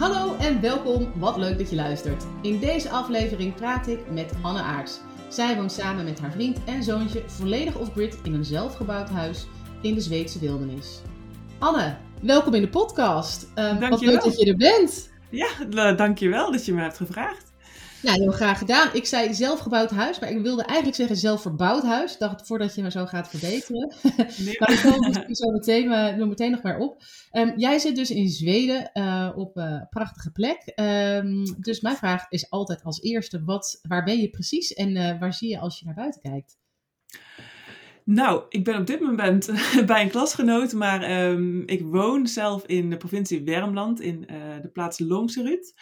Hallo en welkom. Wat leuk dat je luistert. In deze aflevering praat ik met Anne Aarts. Zij woont samen met haar vriend en zoontje volledig off-grid in een zelfgebouwd huis in de Zweedse wildernis. Anne, welkom in de podcast. Uh, wat leuk dat je er bent. Ja, dankjewel dat je me hebt gevraagd. Ja, heel graag gedaan. Ik zei zelfgebouwd huis, maar ik wilde eigenlijk zeggen zelfverbouwd huis. Ik dacht voordat je me zo gaat verbeteren. Nee. maar ik kom zo meteen, uh, meteen nog maar op. Um, jij zit dus in Zweden uh, op een prachtige plek. Um, dus mijn vraag is altijd als eerste, wat, waar ben je precies en waar zie je als je naar buiten kijkt? Nou, ik ben op dit moment bij een klasgenoot, maar um, ik woon zelf in de provincie Wermland, in de plaats Longserud.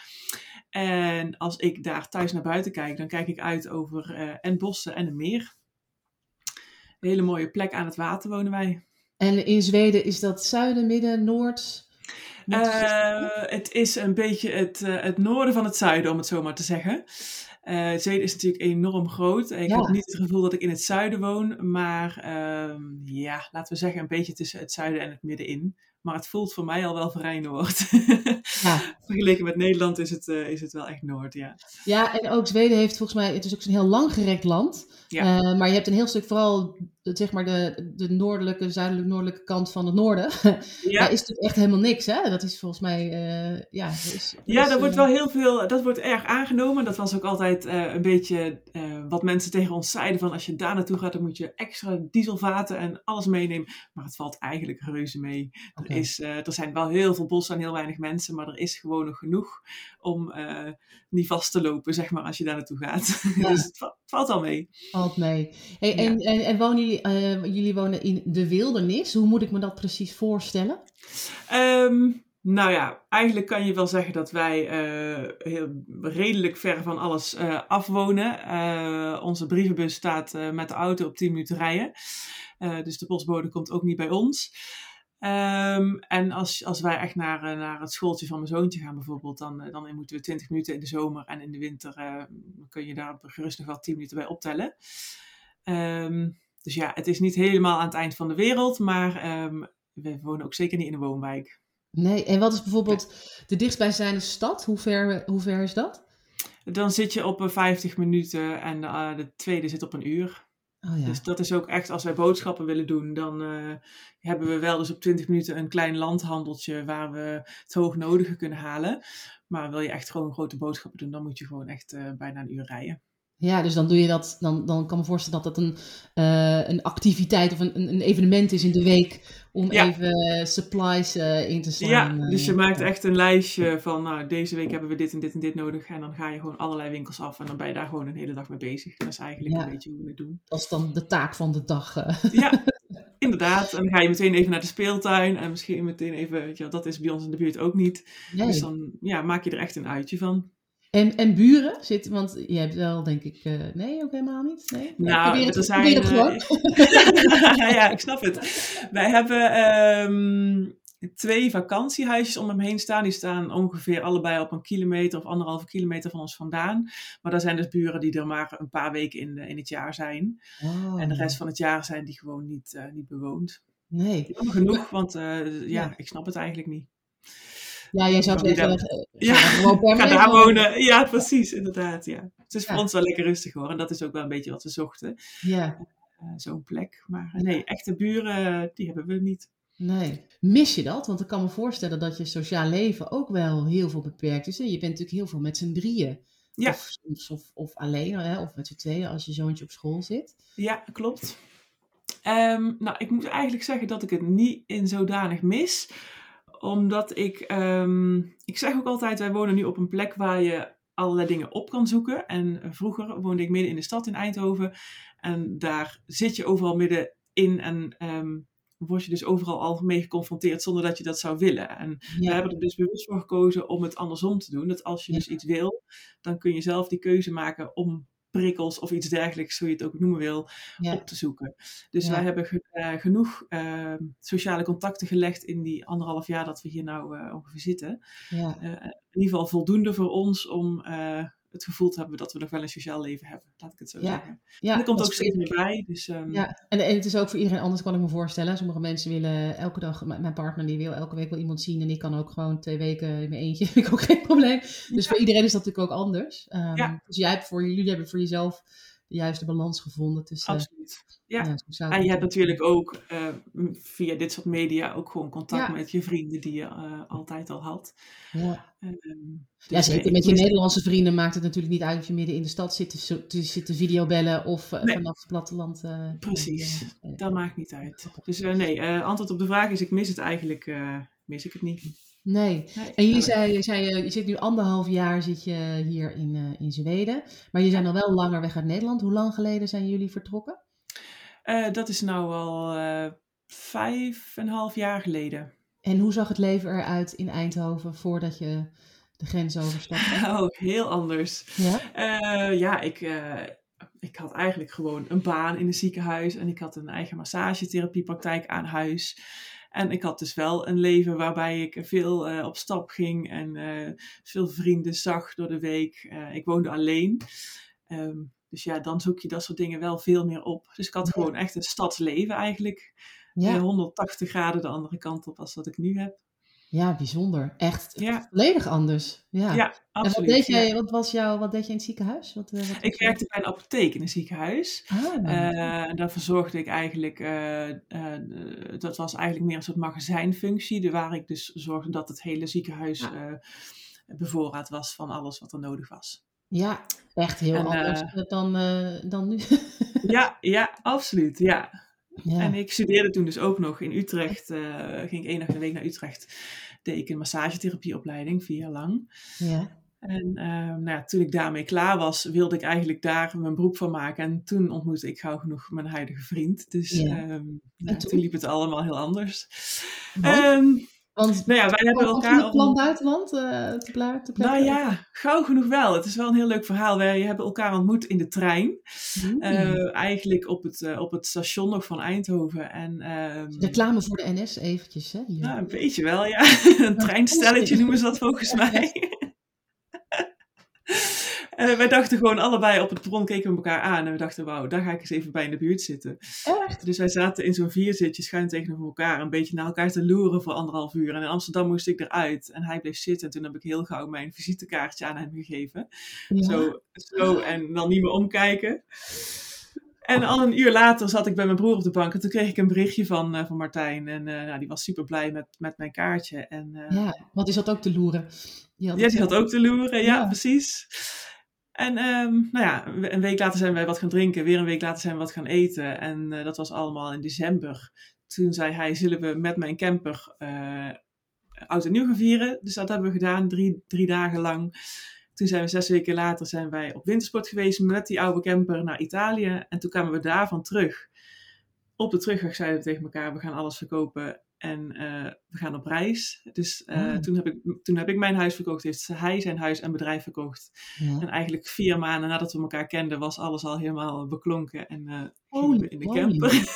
En als ik daar thuis naar buiten kijk, dan kijk ik uit over uh, en bossen en een meer. Een hele mooie plek aan het water wonen wij. En in Zweden is dat zuiden, midden, noord? Uh, het is een beetje het, uh, het noorden van het zuiden, om het zo maar te zeggen. Uh, Zweden is natuurlijk enorm groot. Ik ja. heb niet het gevoel dat ik in het zuiden woon, maar uh, ja, laten we zeggen een beetje tussen het zuiden en het midden in. Maar het voelt voor mij al wel vrij Noord. Ja. Vergeleken met Nederland is het, uh, is het wel echt Noord, ja. Ja, en ook Zweden heeft volgens mij, het is ook een heel langgerekt land. Ja. Uh, maar je hebt een heel stuk vooral, de, zeg maar, de, de noordelijke, zuidelijk-noordelijke kant van het noorden. Ja. Daar is natuurlijk echt helemaal niks, hè? Dat is volgens mij, uh, ja. Is, ja, is, daar wordt wel heel veel, dat wordt erg aangenomen. Dat was ook altijd een beetje wat mensen tegen ons zeiden van als je daar naartoe gaat, dan moet je extra dieselvaten en alles meenemen. Maar het valt eigenlijk reuze mee. Okay. Er, is, er zijn wel heel veel bossen en heel weinig mensen, maar er is gewoon nog genoeg om niet vast te lopen, zeg maar, als je daar naartoe gaat. Ja. dus het valt al mee. Valt mee. Hey, ja. en, en, en wonen jullie, uh, jullie wonen in de wildernis. Hoe moet ik me dat precies voorstellen? Um, nou ja, eigenlijk kan je wel zeggen dat wij uh, heel, redelijk ver van alles uh, afwonen. Uh, onze brievenbus staat met de auto op 10 minuten rijden. dus de postbode komt ook niet bij ons. Um, en als, als wij echt naar, naar het schooltje van mijn zoontje gaan bijvoorbeeld, dan, dan moeten we 20 minuten in de zomer en in de winter kun je daar gerust nog wel 10 minuten bij optellen. Um, dus ja, het is niet helemaal aan het eind van de wereld, maar um, we wonen ook zeker niet in een woonwijk. Nee, en wat is bijvoorbeeld de dichtstbijzijnde stad? Hoe ver, hoe ver is dat? Dan zit je op 50 minuten en uh, de tweede zit op een uur. Oh, ja. Dus dat is ook echt, als wij boodschappen willen doen, dan uh, hebben we wel dus op 20 minuten een klein landhandeltje waar we het hoognodige kunnen halen. Maar wil je echt gewoon grote boodschappen doen, dan moet je gewoon echt uh, bijna een uur rijden. Ja, dus dan doe je dat, dan, dan kan me voorstellen dat dat een, uh, een activiteit of een, een evenement is in de week om ja. even supplies uh, in te slaan. Ja, dus je maakt echt een lijstje van, nou, deze week hebben we dit en dit en dit nodig. En dan ga je gewoon allerlei winkels af en dan ben je daar gewoon een hele dag mee bezig. Dat is eigenlijk ja. een beetje hoe we het doen. Dat is dan de taak van de dag. Ja, inderdaad. En dan ga je meteen even naar de speeltuin en misschien meteen even, weet je, dat is bij ons in de buurt ook niet. Nee. Dus dan ja, maak je er echt een uitje van. En, en buren? Zit, want je hebt wel, denk ik, uh, nee, ook helemaal niet? Nee? Nou, het, er zijn, het gewoon. ja, ja, ik snap het. Wij hebben um, twee vakantiehuisjes om hem heen staan. Die staan ongeveer allebei op een kilometer of anderhalve kilometer van ons vandaan. Maar daar zijn dus buren die er maar een paar weken in, in het jaar zijn. Oh. En de rest van het jaar zijn die gewoon niet, uh, niet bewoond. Nee. Genoeg, want ja, ja, ik snap het eigenlijk niet. Ja, jij zou zeggen, daar, ja, ga daar wonen. Ja, precies, inderdaad. Ja. Het is voor ja. ons wel lekker rustig hoor. En dat is ook wel een beetje wat we zochten. Ja. Uh, Zo'n plek. Maar uh, nee, echte buren, die hebben we niet. Nee. Mis je dat? Want ik kan me voorstellen dat je sociaal leven ook wel heel veel beperkt is. Je bent natuurlijk heel veel met z'n drieën. Ja. Of, of, of alleen, hè, of met z'n tweeën als je zoontje op school zit. Ja, klopt. Ehm, nou, ik moet eigenlijk zeggen dat ik het niet in zodanig mis. Omdat ik, ehm, ik zeg ook altijd, wij wonen nu op een plek waar je allerlei dingen op kan zoeken. En vroeger woonde ik midden in de stad in Eindhoven. En daar zit je overal midden in en ehm, word je dus overal al mee geconfronteerd zonder dat je dat zou willen. En we hebben er dus bewust voor gekozen om het andersom te doen. Dat als je Ja. dus iets wil, dan kun je zelf die keuze maken om prikkels of iets dergelijks, hoe je het ook noemen wil, Ja. op te zoeken. Dus Ja. wij hebben ge- eh, genoeg eh, sociale contacten gelegd in die anderhalf jaar dat we hier nou eh, ongeveer zitten. Ja. Eh, in ieder geval voldoende voor ons om het gevoel te hebben dat we nog wel een sociaal leven hebben. Laat ik het zo Ja. zeggen. Ja, en er komt dat ook steeds meer bij. Dus, ehm, Ja, en, en het is ook voor iedereen anders, kan ik me voorstellen. Sommige mensen willen elke dag, mijn partner die wil elke week wel iemand zien. En ik kan ook gewoon twee weken in mijn eentje, heb ik ook geen probleem. Dus voor iedereen is dat natuurlijk ook anders. Ehm, Ja. Dus jij hebt voor, jullie hebben voor jezelf de juiste balans gevonden tussen... Absoluut. Ja. En je hebt natuurlijk ook eh, via dit soort media ook gewoon contact Ja. met je vrienden die je eh, altijd al had. Ja. Ehm, Ja, dus, zeker met je mis- Nederlandse vrienden maakt het natuurlijk niet uit of je midden in de stad zit te, zo- te videobellen of eh, Nee. vanaf het platteland. Precies. Dat maakt niet uit. Dus nee, antwoord op de vraag is: ik mis het eigenlijk. mis ik het niet. Nee. Nee, En je maar- zei, je, zei, eh, je zit nu anderhalf jaar zit je hier in, eh, in Zweden, maar je zijn al wel langer weg uit Nederland. Hoe lang geleden zijn jullie vertrokken? Eh, dat is nou al eh, vijf en een half jaar geleden. En hoe zag het leven eruit in Eindhoven voordat je de grens overstapte? Ook heel anders. Ja? Eh, ja, ik, eh, ik had eigenlijk gewoon een baan in een ziekenhuis en ik had een eigen massagetherapiepraktijk aan huis. En ik had dus wel een leven waarbij ik veel eh, op stap ging en eh, veel vrienden zag door de week. Eh, ik woonde alleen. Ehm, dus ja, dan zoek je dat soort dingen wel veel meer op. Dus ik had Ja. gewoon echt een stadsleven eigenlijk. Eh, Ja, 180 graden de andere kant op als wat ik nu heb. Ja, bijzonder. Echt Ja. volledig anders. Ja. Ja, en wat absoluut. deed, jij, ja. wat, was jouw, wat deed je in het ziekenhuis? Wat, eh, wat Ik werkte bij een apotheek in een ziekenhuis. Ah, en daar verzorgde ik eigenlijk, eh, dat was eigenlijk meer een soort magazijnfunctie, waar ik dus zorgde dat het hele ziekenhuis bevoorraad was van alles wat er nodig was. ja, echt heel En, anders dan, dan nu. Ja, ja, absoluut, ja. Ja. En ik studeerde toen dus ook nog in Utrecht, eh, ging ik één dag in de week naar Utrecht, deed ik een massagetherapieopleiding, vier jaar lang. ja. En eh, nou ja, toen ik daarmee klaar was, wilde ik eigenlijk daar mijn beroep van maken. En toen ontmoette ik gauw genoeg mijn huidige vriend. Dus Ja. ehm, nou, toen? toen liep het allemaal heel anders. Ehm, want nou ja, wij hebben elkaar het al... plan buitenland eh, te, te plekken? Nou ja, gauw genoeg wel. Het is wel een heel leuk verhaal. Wij hebben elkaar ontmoet in de trein. Hmm. Eh, eigenlijk op het, eh, op het station nog van Eindhoven. En, ehm, Reclame voor de NS eventjes, hè? Hier. nou, een beetje wel, ja. een treinstelletje noemen ze dat volgens mij. Eh, wij dachten gewoon allebei op het perron, keken we elkaar aan en we dachten, wauw, daar ga ik eens even bij in de buurt zitten. Echt? Dus wij zaten in zo'n vierzitje schuin tegenover elkaar, een beetje naar elkaar te loeren voor anderhalf uur. En in Amsterdam moest ik eruit en hij bleef zitten. En toen heb ik heel gauw mijn visitekaartje aan hem gegeven. Ja. Zo, zo en dan niet meer omkijken. En al een uur later zat ik bij mijn broer op de bank en toen kreeg ik een berichtje van, eh, van Martijn. En eh, nou, die was super blij met, met mijn kaartje. En, eh, Ja, want is dat ook te loeren? Die had ja, die had zelf- ook te loeren, ja, Ja. precies. En ehm, nou ja, een week later zijn wij wat gaan drinken, weer een week later zijn we wat gaan eten. En eh, dat was allemaal in december. Toen zei hij, zullen we met mijn camper eh oud en nieuw gaan vieren? Dus dat hebben we gedaan, drie, drie dagen lang. Toen zijn we zes weken later zijn wij op wintersport geweest met die oude camper naar Italië. En toen kwamen we daarvan terug. Op de terugweg zeiden we tegen elkaar, we gaan alles verkopen en eh, we gaan op reis. Dus eh, Oh. toen, heb ik, toen heb ik mijn huis verkocht, heeft hij zijn huis en bedrijf verkocht. Ja. En eigenlijk vier maanden nadat we elkaar kenden, was alles al helemaal beklonken en Holy we in de camper.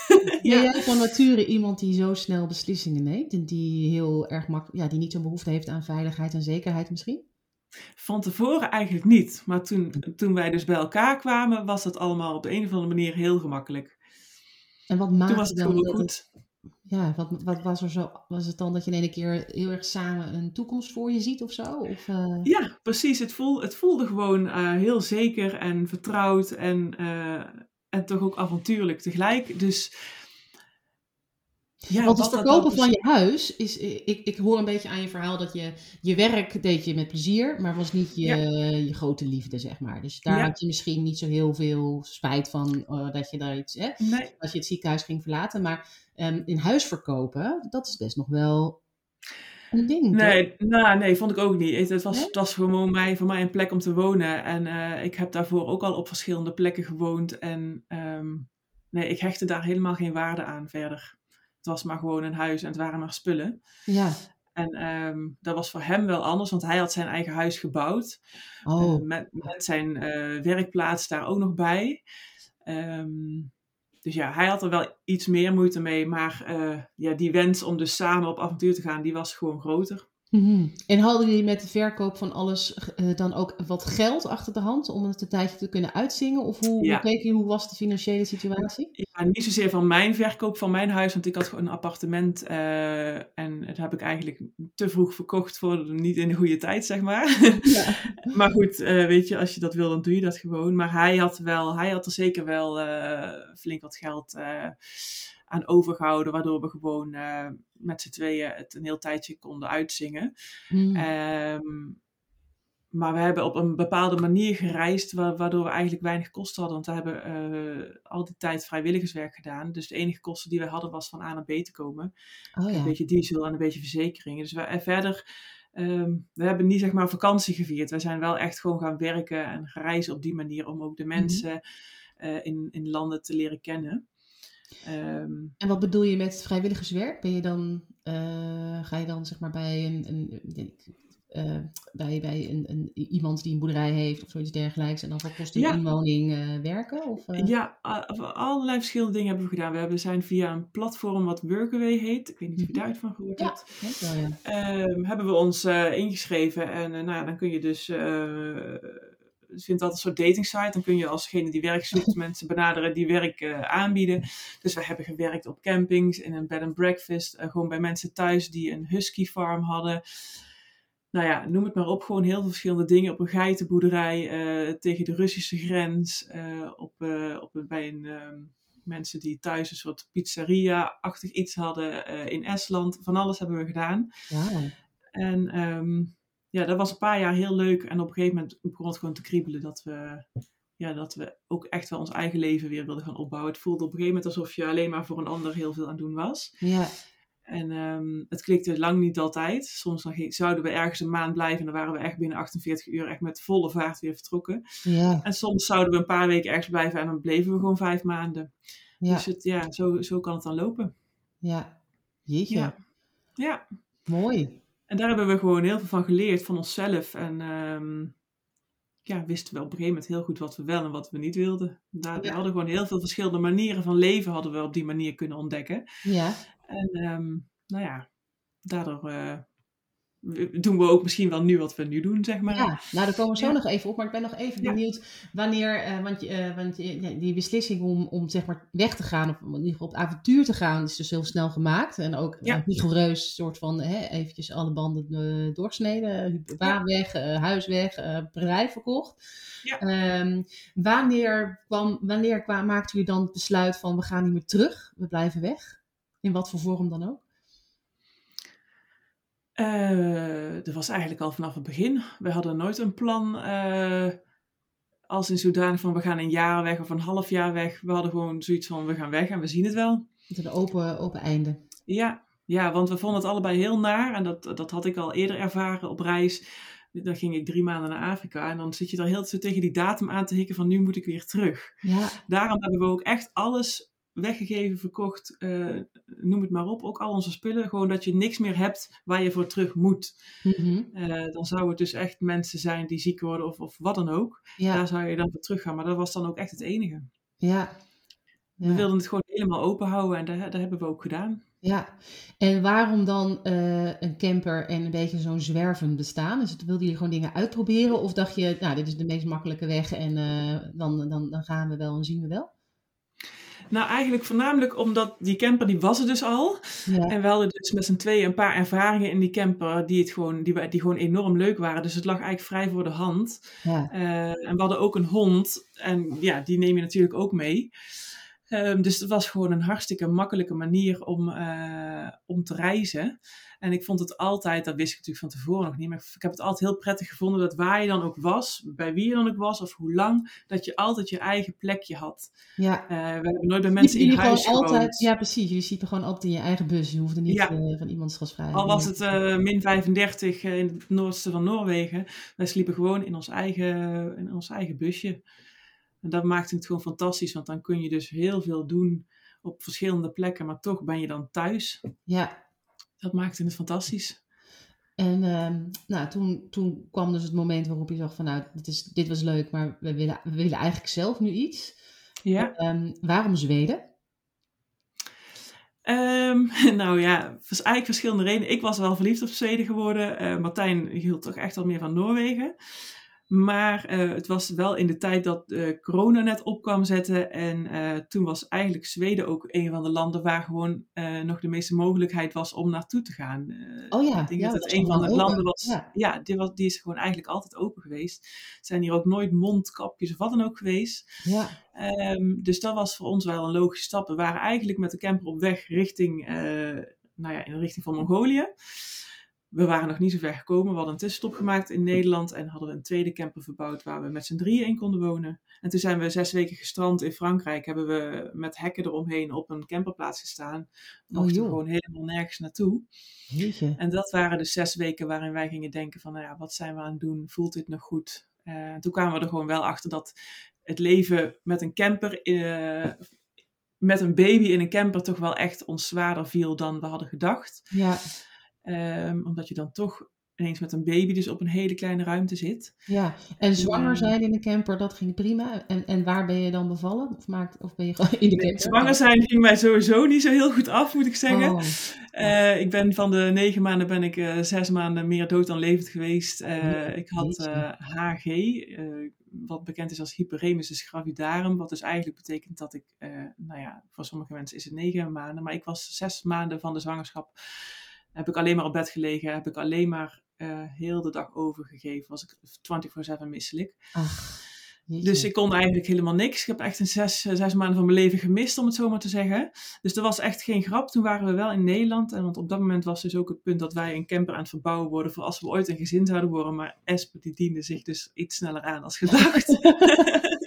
Ben ja. jij van nature iemand die zo snel beslissingen neemt en die heel erg mak ja, die niet zo'n behoefte heeft aan veiligheid en zekerheid misschien? Van tevoren eigenlijk niet. Maar toen, toen wij dus bij elkaar kwamen, was dat allemaal op de een of andere manier heel gemakkelijk. En wat Toen maakte was het dan dat goed. het- ja, wat, wat was er zo? Was het dan dat je in ene keer heel erg samen een toekomst voor je ziet of zo? Of, eh, Ja, precies. Het, voel, het voelde gewoon eh, heel zeker en vertrouwd en, eh, en toch ook avontuurlijk tegelijk. Dus Ja, Want het verkopen van je huis is. Ik, ik hoor een beetje aan je verhaal dat je je werk deed je met plezier, maar was niet je, je grote liefde, zeg maar. Dus daar had je misschien niet zo heel veel spijt van uh, dat je daar iets. Hè, nee. Als je het ziekenhuis ging verlaten. Maar um, in huis verkopen, dat is best nog wel een ding. Nee, nou, nee, vond ik ook niet. Het, was, het was gewoon mij, voor mij een plek om te wonen. En uh, ik heb daarvoor ook al op verschillende plekken gewoond. En um, nee, ik hechtte daar helemaal geen waarde aan verder. Het was maar gewoon een huis en het waren maar spullen. Ja. En um, dat was voor hem wel anders, want hij had zijn eigen huis gebouwd. Oh. Uh, met, met, zijn uh, werkplaats daar ook nog bij. Um, dus ja, hij had er wel iets meer moeite mee. Maar uh, ja, die wens om dus samen op avontuur te gaan, die was gewoon groter. Mhm. En hadden jullie met de verkoop van alles uh, dan ook wat geld achter de hand om het een tijdje te kunnen uitzingen? Of hoe, ja. hoe, je, hoe was de financiële situatie? Ja, niet zozeer van mijn verkoop van mijn huis, want ik had gewoon een appartement uh, en dat heb ik eigenlijk te vroeg verkocht voor niet in de goede tijd, zeg maar. Ja. maar goed, uh, weet je, als je dat wil, dan doe je dat gewoon. Maar hij had, wel, hij had er zeker wel flink wat geld aan overgehouden, waardoor we gewoon uh, met z'n tweeën het een heel tijdje konden uitzingen. Mm. Um, maar we hebben op een bepaalde manier gereisd, waardoor we eigenlijk weinig kosten hadden. Want we hebben uh, al die tijd vrijwilligerswerk gedaan. Dus de enige kosten die we hadden was van A naar B te komen. Oh, ja. Een beetje diesel en een beetje verzekeringen. Dus we, en verder, um, we hebben niet zeg maar vakantie gevierd. We zijn wel echt gewoon gaan werken en reizen op die manier om ook de mhm. mensen mm -hmm. uh, in, in landen te leren kennen. Um, en wat bedoel je met vrijwilligerswerk? Ben je dan, uh, ga je dan zeg maar bij een, een uh, bij, bij een, een, iemand die een boerderij heeft of zoiets dergelijks en dan voor kosten ja. inwoning uh, werken? Of, Ja, allerlei verschillende dingen hebben we gedaan. We hebben, zijn via een platform wat Workaway heet, ik weet niet of je mhm. daar uit van gehoord ja, hebt, wel, ja. Um, hebben we ons ingeschreven en nou, dan kun je dus vindt dat een soort dating site. Dan kun je alsgene die werk zoekt mensen benaderen die werk uh, aanbieden. Dus we hebben gewerkt op campings, in een bed and breakfast. Uh, gewoon bij mensen thuis die een husky farm hadden. Nou ja, noem het maar op. Gewoon heel veel verschillende dingen. Op een geitenboerderij, uh, tegen de Russische grens. op, op, bij een, um, mensen die thuis een soort pizzeria-achtig iets hadden in Estland. Van alles hebben we gedaan. Wow. En um, ja, dat was een paar jaar heel leuk. En op een gegeven moment begon het gewoon te kriebelen dat we, ja, dat we ook echt wel ons eigen leven weer wilden gaan opbouwen. Het voelde op een gegeven moment alsof je alleen maar voor een ander heel veel aan doen was. Ja. En um, het klikte lang niet altijd. Soms dan zouden we ergens een maand blijven en dan waren we echt binnen 48 uur echt met volle vaart weer vertrokken. Ja. En soms zouden we een paar weken ergens blijven en dan bleven we gewoon vijf maanden. Ja. Dus het, ja, zo, zo kan het dan lopen. Ja, jeetje. Ja. ja. Mooi. En daar hebben we gewoon heel veel van geleerd, van onszelf. En um, ja, wisten we op een gegeven moment heel goed wat we wel en wat we niet wilden. Daar, We hadden gewoon heel veel verschillende manieren van leven hadden we op die manier kunnen ontdekken. Ja. En um, nou ja, daardoor uh, doen we ook misschien wel nu wat we nu doen, zeg maar. Ja, nou daar komen we zo nog even op. Maar ik ben nog even benieuwd wanneer, uh, want, uh, want die beslissing om, om zeg maar weg te gaan, of in ieder geval op avontuur te gaan, is dus heel snel gemaakt. En ook ja. rigoureus soort van hè, eventjes alle banden doorsneden, baan weg, huis weg, bedrijf verkocht. Um, wanneer kwam, wanneer kwam, maakte u dan het besluit van we gaan niet meer terug, we blijven weg? In wat voor vorm dan ook? Uh, dat was eigenlijk al vanaf het begin. We hadden nooit een plan uh, als in zodanig van we gaan een jaar weg of een half jaar weg. We hadden gewoon zoiets van we gaan weg en we zien het wel. Met een open, open einde. Ja, ja, want we vonden het allebei heel naar. En dat, dat had ik al eerder ervaren op reis. Dan ging ik drie maanden naar Afrika. En dan zit je er heel tegen die datum aan te hikken van nu moet ik weer terug. Ja. Daarom hebben we ook echt alles weggegeven, verkocht, uh, noem het maar op. Ook al onze spullen. Gewoon dat je niks meer hebt waar je voor terug moet. Mm-hmm. Uh, dan zou het dus echt mensen zijn die ziek worden of, of wat dan ook. Ja. Daar zou je dan voor terug gaan. Maar dat was dan ook echt het enige. Ja. ja. We wilden het gewoon helemaal open houden en dat, dat hebben we ook gedaan. Ja, en waarom dan uh, een camper en een beetje zo'n zwerven bestaan? Dus wilden jullie gewoon dingen uitproberen? Of dacht je, nou, dit is de meest makkelijke weg en dan, dan, dan gaan we wel en zien we wel? Nou, eigenlijk voornamelijk omdat die camper, die was er dus al. Ja. En we hadden dus met z'n tweeën een paar ervaringen in die camper die, het gewoon, die, die gewoon enorm leuk waren. Dus het lag eigenlijk vrij voor de hand. Ja. Uh, en we hadden ook een hond. En ja, die neem je natuurlijk ook mee. Ehm, dus het was gewoon een hartstikke makkelijke manier om, eh, om te reizen. En ik vond het altijd, dat wist ik natuurlijk van tevoren nog niet, maar ik heb het altijd heel prettig gevonden dat waar je dan ook was, bij wie je dan ook was of hoe lang, dat je altijd je eigen plekje had. Ja. Uh, we hebben nooit bij mensen in huis gewoond. Altijd, ja, precies. Je ziet er gewoon altijd in je eigen bus. Je hoefde niet ja. uh, van iemands gasvrij. Al was het uh, min 35 in het noordste van Noorwegen, wij sliepen gewoon in ons eigen, in ons eigen busje. En dat maakt het gewoon fantastisch, want dan kun je dus heel veel doen op verschillende plekken, maar toch ben je dan thuis. Ja. Dat maakte het fantastisch. En um, nou, toen, toen kwam dus het moment waarop je zag van nou, dit, is, dit was leuk, maar we willen, we willen eigenlijk zelf nu iets. Ja. Um, waarom Zweden? Um, nou ja, was eigenlijk verschillende redenen. Ik was wel verliefd op Zweden geworden. Uh, Martijn hield toch echt wel meer van Noorwegen. Maar uh, het was wel in de tijd dat uh, corona net op kwam zetten. En uh, toen was eigenlijk Zweden ook een van de landen waar gewoon nog de meeste mogelijkheid was om naartoe te gaan. oh ja, ik denk ja, dat het een van de open. landen was. Ja. Ja, die, was, die is gewoon eigenlijk altijd open geweest. Er zijn hier ook nooit mondkapjes of wat dan ook geweest. Ja. Um, dus dat was voor ons wel een logische stap. We waren eigenlijk met de camper op weg richting, nou ja, in de richting van Mongolië we waren nog niet zo ver gekomen. We hadden een tussenstop gemaakt in Nederland en hadden we een tweede camper verbouwd waar we met z'n drieën in konden wonen. En toen zijn we zes weken gestrand in Frankrijk. Hebben we met hekken eromheen op een camperplaats gestaan. Mochten joh. we gewoon helemaal nergens naartoe. Jeetje. En dat waren de zes weken waarin wij gingen denken van, nou ja, wat zijn we aan het doen? Voelt dit nog goed? Uh, toen kwamen we er gewoon wel achter dat het leven met een camper, uh, met een baby in een camper toch wel echt ons zwaarder viel dan we hadden gedacht. Ja. Um, omdat je dan toch ineens met een baby dus op een hele kleine ruimte zit. Ja, en zwanger Ja. zijn in een camper, dat ging prima. En, en waar ben je dan bevallen? Of, maakt, of ben je gewoon in de camper? zwanger zijn ging mij sowieso niet zo heel goed af, moet ik zeggen. Oh, Eh, ik ben van de negen maanden ben ik eh, zes maanden meer dood dan levend geweest. Eh, Ja, ik had eh, HG, eh, wat bekend is als hyperemesis gravidarum. Wat dus eigenlijk betekent dat ik, eh, nou ja, voor sommige mensen is het negen maanden. Maar ik was zes maanden van de zwangerschap. Heb ik alleen maar op bed gelegen. Heb ik alleen maar eh, heel de dag overgegeven. Was ik 24-7 misselijk. ach. Dus ik kon eigenlijk helemaal niks. Ik heb echt een zes, eh, zes maanden van mijn leven gemist, om het zo maar te zeggen. Dus dat was echt geen grap. Toen waren we wel in Nederland. En want op dat moment was dus ook het punt dat wij een camper aan het verbouwen worden. Voor als we ooit een gezin zouden worden. Maar Esper die diende zich dus iets sneller aan als gedacht.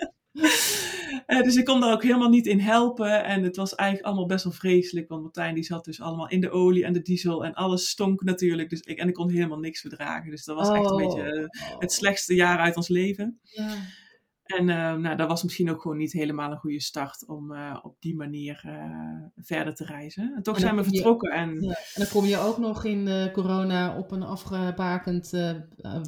Eh, dus ik kon daar ook helemaal niet in helpen. En het was eigenlijk allemaal best wel vreselijk. Want Martijn die zat dus allemaal in de olie en de diesel. En alles stonk natuurlijk. Dus ik, en ik kon helemaal niks verdragen. Dus dat was echt een Oh. beetje eh, het slechtste jaar uit ons leven. Ja. En eh, nou, dat was misschien ook gewoon niet helemaal een goede start om eh, op die manier eh, verder te reizen. En toch En zijn we je- vertrokken en Ja, en dan kom je ook nog in eh, corona op een afgebakend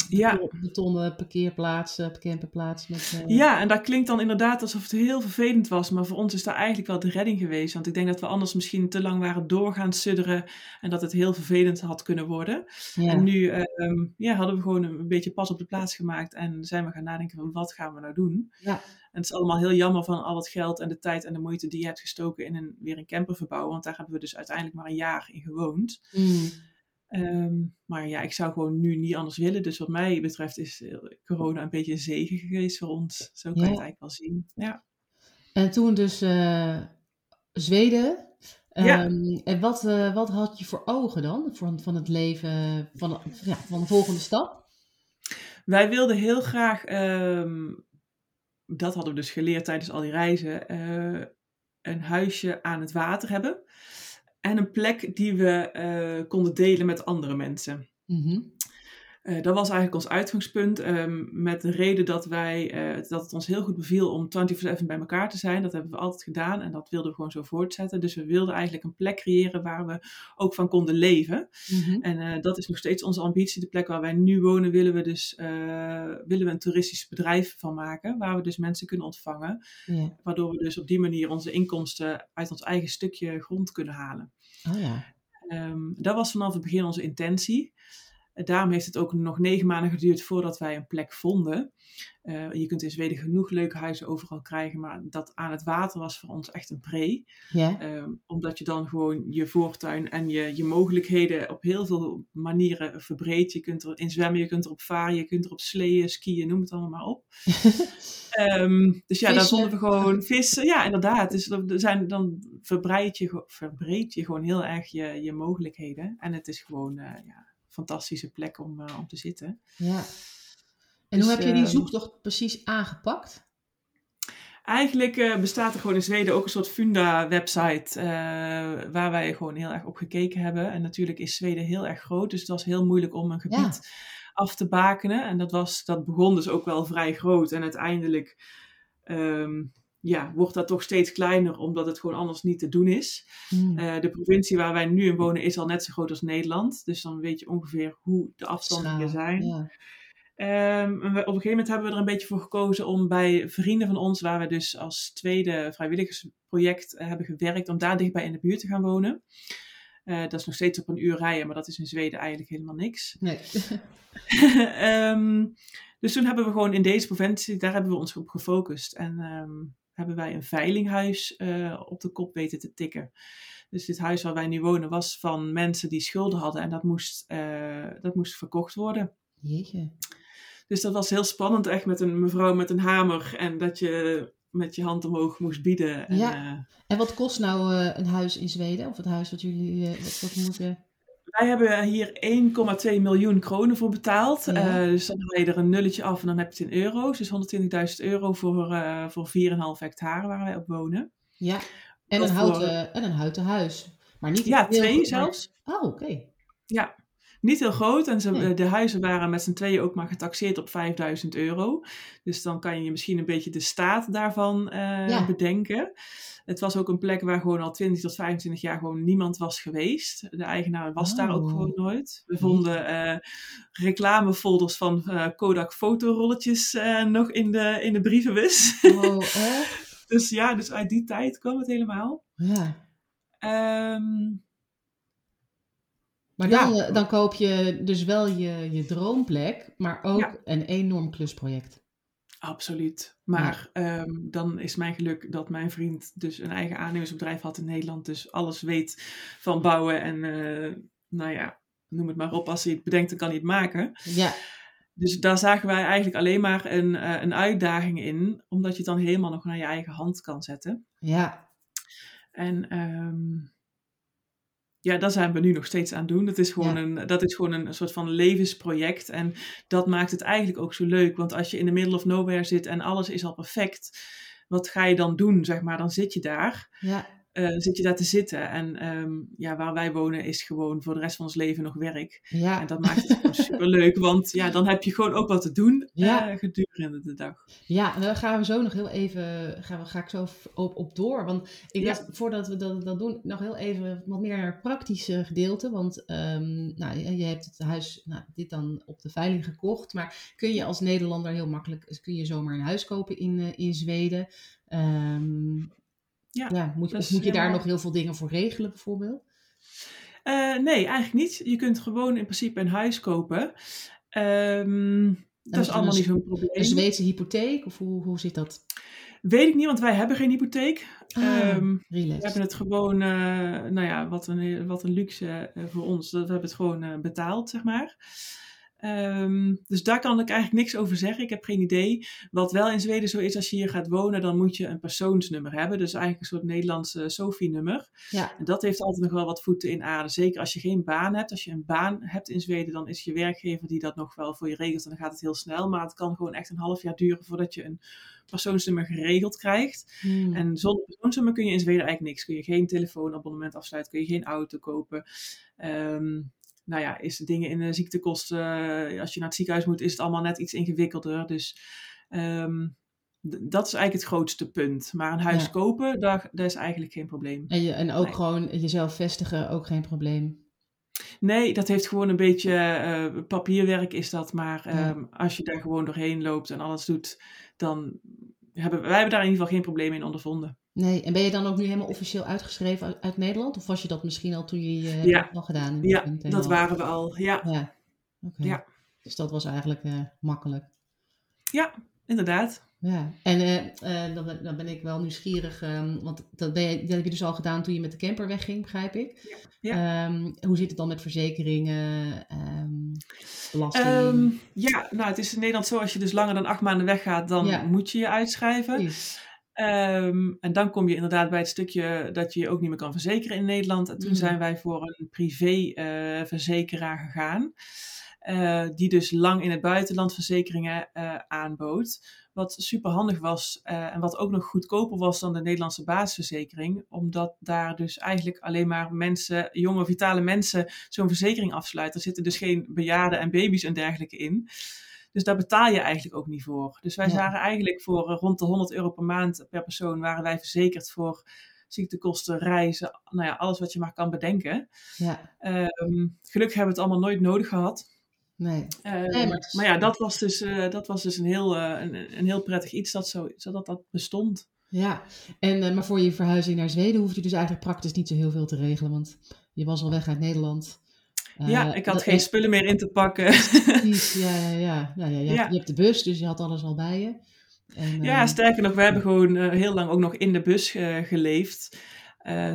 Ja. betonnen parkeerplaats, camperplaats. Met, Ja, en dat klinkt dan inderdaad alsof het heel vervelend was. Maar voor ons is daar eigenlijk wel de redding geweest. Want ik denk dat we anders misschien te lang waren doorgaan sudderen. En dat het heel vervelend had kunnen worden. ja. En nu ehm, ja, hadden we gewoon een, een beetje pas op de plaats gemaakt. En zijn we gaan nadenken van wat gaan we nou doen. Ja. En het is allemaal heel jammer van al het geld en de tijd en de moeite die je hebt gestoken in een, weer een camper verbouwen. Want daar hebben we dus uiteindelijk maar een jaar in gewoond. Mm. Ehm, maar ja, ik zou gewoon nu niet anders willen. Dus wat mij betreft is eh, corona een beetje een zegen geweest voor ons. Zo kan je Ja. het eigenlijk wel zien. Ja. En toen dus eh, Zweden. Ja. Ehm, en wat, eh, wat had je voor ogen dan? Van, van het leven, van, ja, van de volgende stap? Wij wilden heel graag, ehm, dat hadden we dus geleerd tijdens al die reizen, eh, een huisje aan het water hebben. En een plek die we eh, konden delen met andere mensen. Mhm. Eh, dat was eigenlijk ons uitgangspunt. ehm, met de reden dat, wij, eh, dat het ons heel goed beviel om 24-7 bij elkaar te zijn. Dat hebben we altijd gedaan en dat wilden we gewoon zo voortzetten. Dus we wilden eigenlijk een plek creëren waar we ook van konden leven. Mhm. En eh, dat is nog steeds onze ambitie. De plek waar wij nu wonen willen we dus willen we een toeristisch bedrijf van maken. Waar we dus mensen kunnen ontvangen. Ja. Waardoor we dus op die manier onze inkomsten uit ons eigen stukje grond kunnen halen. Oh ja. Ehm, dat was vanaf het begin onze intentie. Daarom heeft het ook nog negen maanden geduurd voordat wij een plek vonden. Uh, je kunt in Zweden genoeg leuke huizen overal krijgen, maar dat aan het water was voor ons echt een pre. Ja. Uh, omdat je dan gewoon je voortuin en je, je mogelijkheden op heel veel manieren verbreedt. Je kunt erin zwemmen, je kunt erop varen, je kunt erop sleeën, skiën, noem het allemaal maar op. um, dus ja, daar vonden we gewoon vissen. Ja, inderdaad. Dus er zijn, dan verbreed je, verbreed je gewoon heel erg je, je mogelijkheden. En het is gewoon uh, ja, fantastische plek om, uh, om te zitten. Ja. En hoe dus, heb je die ehm, zoektocht precies aangepakt? Eigenlijk uh, bestaat er gewoon in Zweden ook een soort Funda-website waar wij gewoon heel erg op gekeken hebben. En natuurlijk is Zweden heel erg groot, dus het was heel moeilijk om een gebied af te bakenen. En dat, was, dat begon dus ook wel vrij groot. En uiteindelijk um, ja, wordt dat toch steeds kleiner, omdat het gewoon anders niet te doen is. Hmm. Uh, de provincie waar wij nu in wonen is al net zo groot als Nederland. Dus dan weet je ongeveer hoe de afstanden zijn. Ja. Um, op een gegeven moment hebben we er een beetje voor gekozen om bij vrienden van ons, waar we dus als tweede vrijwilligersproject uh, hebben gewerkt, om daar dichtbij in de buurt te gaan wonen. Uh, dat is nog steeds op een uur rijden, maar dat is in Zweden eigenlijk helemaal niks. Nee. um, dus toen hebben we gewoon in deze provincie, daar hebben we ons op gefocust. En um, hebben wij een veilinghuis uh, op de kop weten te tikken. Dus dit huis waar wij nu wonen was van mensen die schulden hadden en dat moest, uh, dat moest verkocht worden. Jeetje. Dus dat was heel spannend, echt met een mevrouw met een hamer en dat je met je hand omhoog moest bieden. En, ja. Uh, en wat kost nou uh, een huis in Zweden? Of het huis wat jullie wat moeten... Wij hebben hier 1,2 miljoen kronen voor betaald. Ja. dus dan haal je er een nulletje af en dan heb je het in euro's. Dus 120.000 euro voor, voor 4,5 hectare waar wij op wonen. Ja, en, een houten, voor... en een houten huis. Maar niet ja, twee zelfs. Oh, oké. Ja, niet heel groot. En ze, de huizen waren met z'n tweeën ook maar getaxeerd op 5000 euro. Dus dan kan je misschien een beetje de staat daarvan uh, bedenken. Het was ook een plek waar gewoon al 20 tot 25 jaar gewoon niemand was geweest. De eigenaar was daar ook gewoon oh. nooit. We vonden uh, reclamefolders van uh, Kodak fotorolletjes nog in de, in de brievenbus. Oh, dus ja, dus uit die tijd kwam het helemaal. Ja. Um, maar dan, eh, dan koop je dus wel je, je droomplek, maar ook een enorm klusproject. Absoluut. Maar ehm, dan is mijn geluk dat mijn vriend dus een eigen aannemersbedrijf had in Nederland. Dus alles weet van bouwen en uh, nou ja, noem het maar op. Als hij het bedenkt, dan kan hij het maken. Ja. Dus daar zagen wij eigenlijk alleen maar een, uh, een uitdaging in. Omdat je het dan helemaal nog naar je eigen hand kan zetten. Ja. En... Um, ja, daar zijn we nu nog steeds aan doen. Dat is gewoon, een, dat is gewoon een, soort van levensproject. En dat maakt het eigenlijk ook zo leuk. Want als je in de middle of nowhere zit en alles is al perfect, wat ga je dan doen? Zeg maar, dan zit je daar. Ja. Uh, zit je daar te zitten. En um, ja, waar wij wonen is gewoon voor de rest van ons leven nog werk. Ja. En dat maakt het gewoon super leuk, want ja, dan heb je gewoon ook wat te doen ja. uh, gedurende de dag. Ja, en daar gaan we zo nog heel even, gaan we, ga ik zo op, op door. Want ik ja. dacht, voordat we dat, dat doen, nog heel even wat meer praktische gedeelte. Want um, nou, je hebt het huis, nou, dit dan op de veiling gekocht. Maar kun je als Nederlander heel makkelijk, kun je zomaar een huis kopen in, uh, in Zweden? Um, ja, ja moet, dus, moet je daar nog heel veel dingen voor regelen bijvoorbeeld? Uh, nee, eigenlijk niet. Je kunt gewoon in principe een huis kopen. Um, dat is allemaal niet zo'n probleem. Een Zweedse hypotheek of hoe, hoe zit dat? Weet ik niet, want wij hebben geen hypotheek. Ah, um, we hebben het gewoon, uh, nou ja, wat een, wat een luxe uh, voor ons. Dat we hebben het gewoon betaald, zeg maar. Um, dus daar kan ik eigenlijk niks over zeggen. Ik heb geen idee. Wat wel in Zweden zo is, als je hier gaat wonen, dan moet je een persoonsnummer hebben. Dus eigenlijk een soort Nederlandse SOFI-nummer. Ja. En dat heeft altijd nog wel wat voeten in aarde. Zeker als je geen baan hebt. Als je een baan hebt in Zweden, dan is je werkgever die dat nog wel voor je regelt. En dan gaat het heel snel. Maar het kan gewoon echt een half jaar duren voordat je een persoonsnummer geregeld krijgt. Hmm. En zonder persoonsnummer kun je in Zweden eigenlijk niks. Kun je geen telefoonabonnement afsluiten, kun je geen auto kopen. Um, nou ja, is de dingen in de ziektekosten, uh, als je naar het ziekenhuis moet, is het allemaal net iets ingewikkelder. Dus um, dat is eigenlijk het grootste punt. Maar een huis kopen, daar, daar is eigenlijk geen probleem. En, je, en ook gewoon jezelf vestigen, ook geen probleem. Nee, dat heeft gewoon een beetje uh, papierwerk is dat. Maar um, als je daar gewoon doorheen loopt en alles doet, dan hebben wij hebben daar in ieder geval geen probleem in ondervonden. Nee, en ben je dan ook nu helemaal officieel uitgeschreven uit, Nederland? Of was je dat misschien al toen je je ja. al gedaan? Ja, dat waren we al, ja. ja. Ja. Dus dat was eigenlijk eh, makkelijk. Ja, inderdaad. Ja, en eh, eh, dan, ben, dan ben ik wel nieuwsgierig, ehm, want dat, ben je, dat heb je dus al gedaan toen je met de camper wegging, begrijp ik. Ja. Ehm, hoe zit het dan met verzekeringen, ehm, belasting? Ja, nou het is in Nederland zo, als je dus langer dan acht maanden weggaat, dan Ja. moet je je uitschrijven. Ehm, en dan kom je inderdaad bij het stukje dat je je ook niet meer kan verzekeren in Nederland. En toen Mhm. zijn wij voor een privé-verzekeraar gegaan. eh, die dus lang in het buitenland verzekeringen eh, aanbood. Wat super handig was eh, en wat ook nog goedkoper was dan de Nederlandse basisverzekering. Omdat daar dus eigenlijk alleen maar mensen, jonge vitale mensen, zo'n verzekering afsluiten. Er zitten dus geen bejaarden en baby's en dergelijke in. Dus daar betaal je eigenlijk ook niet voor. Dus wij Ja. waren eigenlijk voor eh, rond de 100 euro per maand per persoon waren wij verzekerd voor ziektekosten, reizen, nou ja, alles wat je maar kan bedenken. Ja, Ehm, gelukkig hebben we het allemaal nooit nodig gehad. nee. Ehm, Nee, maar ja, dat was dus, eh, dat was dus een, heel, eh, een, een heel prettig iets dat, zo, zodat dat bestond. Ja, en, maar voor je verhuizing naar Zweden hoef je dus eigenlijk praktisch niet zo heel veel te regelen, want je was al weg uit Nederland. Ja, Eh, ik had geen en- spullen meer in te pakken. Precies, ja, ja, ja. ja, ja, je, Ja. Hebt, je hebt de bus, dus je had alles al bij je. En, Ja, eh, sterker nog, we hebben gewoon eh, heel lang ook nog in de bus geleefd.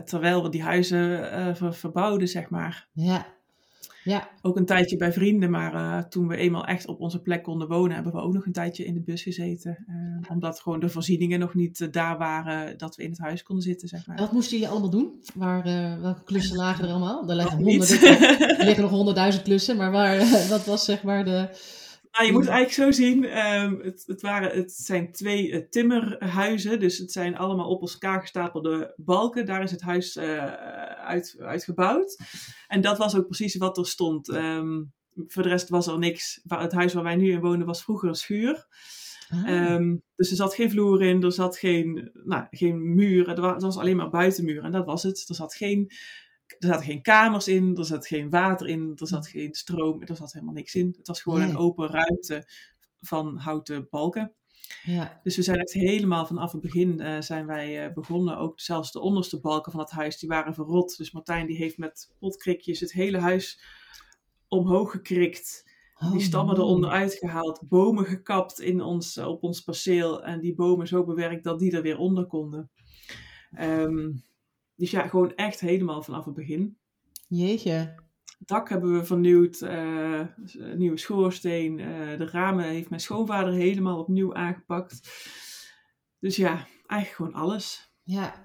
terwijl we die huizen ver- verbouwden, zeg maar. ja, ja, Ook een tijdje bij vrienden, maar eh, toen we eenmaal echt op onze plek konden wonen, hebben we ook nog een tijdje in de bus gezeten. Eh, omdat gewoon de voorzieningen nog niet eh, daar waren dat we in het huis konden zitten, zeg maar. Wat moesten jullie allemaal doen? Waar, welke klussen lagen er allemaal? Er liggen, honderden, er liggen nog honderdduizend klussen, maar waar, wat was zeg maar de... Nou, je moet het eigenlijk zo zien. ehm, het, het, waren, het zijn twee eh, timmerhuizen. Dus het zijn allemaal op elkaar gestapelde balken. Daar is het huis eh, uit, uitgebouwd. En dat was ook precies wat er stond. Ehm, voor de rest was er niks. Het huis waar wij nu in woonden was vroeger een schuur. Ah, Ehm, dus er zat geen vloer in, er zat geen, nou, geen muur. Er wa- Het was alleen maar buitenmuur en dat was het. Er, zat geen, er zaten geen kamers in, er zat geen water in, er zat geen stroom, er zat helemaal niks in. Het was gewoon Nee. een open ruimte van houten balken. ja, Dus we zijn echt helemaal vanaf het begin eh, zijn wij eh, begonnen. Ook zelfs de onderste balken van het huis, die waren verrot. Dus Martijn die heeft met potkrikjes het hele huis omhoog gekrikt. Oh, Die stammen mooi. eronder uitgehaald, bomen gekapt in ons, op ons perceel en die bomen zo bewerkt dat die er weer onder konden. Ehm, dus ja, gewoon echt helemaal vanaf het begin. Jeetje. Het dak hebben we vernieuwd, eh, nieuwe schoorsteen, eh, de ramen heeft mijn schoonvader helemaal opnieuw aangepakt. Dus ja, eigenlijk gewoon alles. Ja.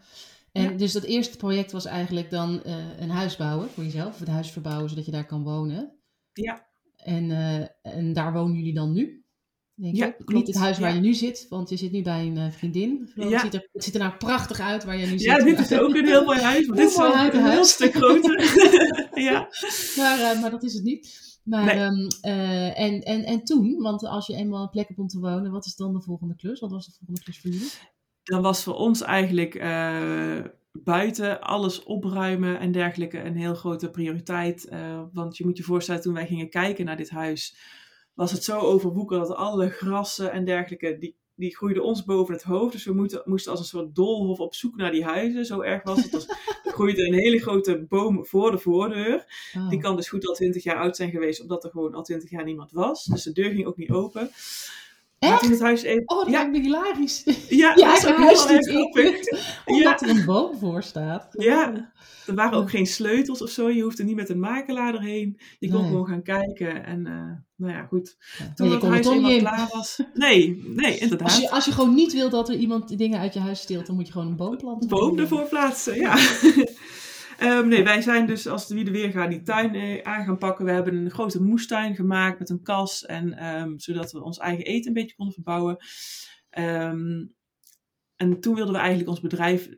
En Ja. dus dat eerste project was eigenlijk dan eh, een huis bouwen voor jezelf, of het huis verbouwen zodat je daar kan wonen. Ja. En, en daar wonen jullie dan nu? Denk Ja, ik. Niet het huis waar Ja. je nu zit, want je zit nu bij een eh, vriendin. Ja. Het, ziet er, het ziet er nou prachtig uit waar je nu Ja, zit. dit is ook een heel mooi huis, dit is wel een heel stuk groter. ja. Maar, eh, maar dat is het niet. Maar, Nee. ehm, eh, en, en, en toen, want als je eenmaal een plek hebt om te wonen, wat is dan de volgende klus? Wat was de volgende klus voor jullie? dan was voor ons eigenlijk buiten alles opruimen en dergelijke een heel grote prioriteit. Want je moet je voorstellen, toen wij gingen kijken naar dit huis, was het zo overwoekerd dat alle grassen en dergelijke, die, die groeiden ons boven het hoofd. Dus we moeten, moesten als een soort doolhof op zoek naar die huizen. Zo erg was het. Dus er groeide een hele grote boom voor de voordeur. Oh. Die kan dus goed al 20 jaar oud zijn geweest, omdat er gewoon al 20 jaar niemand was. Dus de deur ging ook niet open. Echt? toen het huis even... Oh, dat ja, lijkt me hilarisch. ja, Je dat is ook huis heel erg in. grappig. Omdat er een boom voor staat. Ja, er waren ook geen sleutels of zo. Je hoefde niet met een makelaar erheen. Je kon Nee. gewoon gaan kijken. En eh, nou ja, goed. Ja. Toen het er huis in. klaar was. Nee, nee, inderdaad. Als je, als je gewoon niet wil dat er iemand dingen uit je huis steelt, dan moet je gewoon een boom planten. boom ervoor plaatsen, ja. Ehm, nee, wij zijn dus als de weer gaat die tuin eh, aan gaan pakken. We hebben een grote moestuin gemaakt met een kas. En, ehm, zodat we ons eigen eten een beetje konden verbouwen. Ehm, en toen wilden we eigenlijk ons bedrijf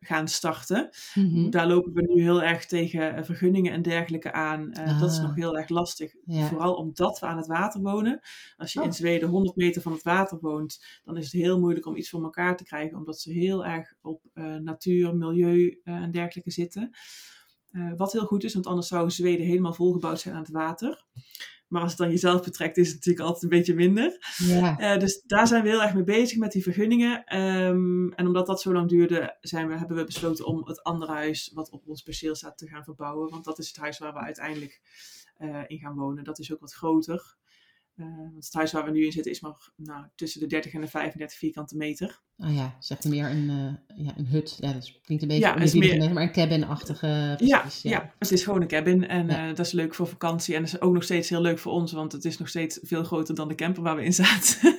gaan starten. Mhm. Daar lopen we nu heel erg tegen eh, vergunningen en dergelijke aan. Eh, Dat is Ah. nog heel erg lastig. Ja. Vooral omdat we aan het water wonen. Als je Oh. in Zweden 100 meter van het water woont, dan is het heel moeilijk om iets voor elkaar te krijgen. Omdat ze heel erg op eh, natuur, milieu en dergelijke zitten. Wat heel goed is, want anders zou Zweden helemaal volgebouwd zijn aan het water. Maar als het dan jezelf betrekt, is het natuurlijk altijd een beetje minder. Ja. Eh, dus daar zijn we heel erg mee bezig met die vergunningen. Ehm, en omdat dat zo lang duurde, zijn we, hebben we besloten om het andere huis wat op ons perceel staat te gaan verbouwen. Want dat is het huis waar we uiteindelijk eh, in gaan wonen. Dat is ook wat groter. Uh, want het huis waar we nu in zitten is maar nou, tussen de 30 en de 35 vierkante meter. Oh ja, zeg meer een, uh, ja, een hut. Ja, dat klinkt een beetje ja, is meer... maar een cabin-achtige. Ja, ja, ja. het is gewoon een cabin en ja. dat is leuk voor vakantie. En dat is ook nog steeds heel leuk voor ons, want het is nog steeds veel groter dan de camper waar we in zaten.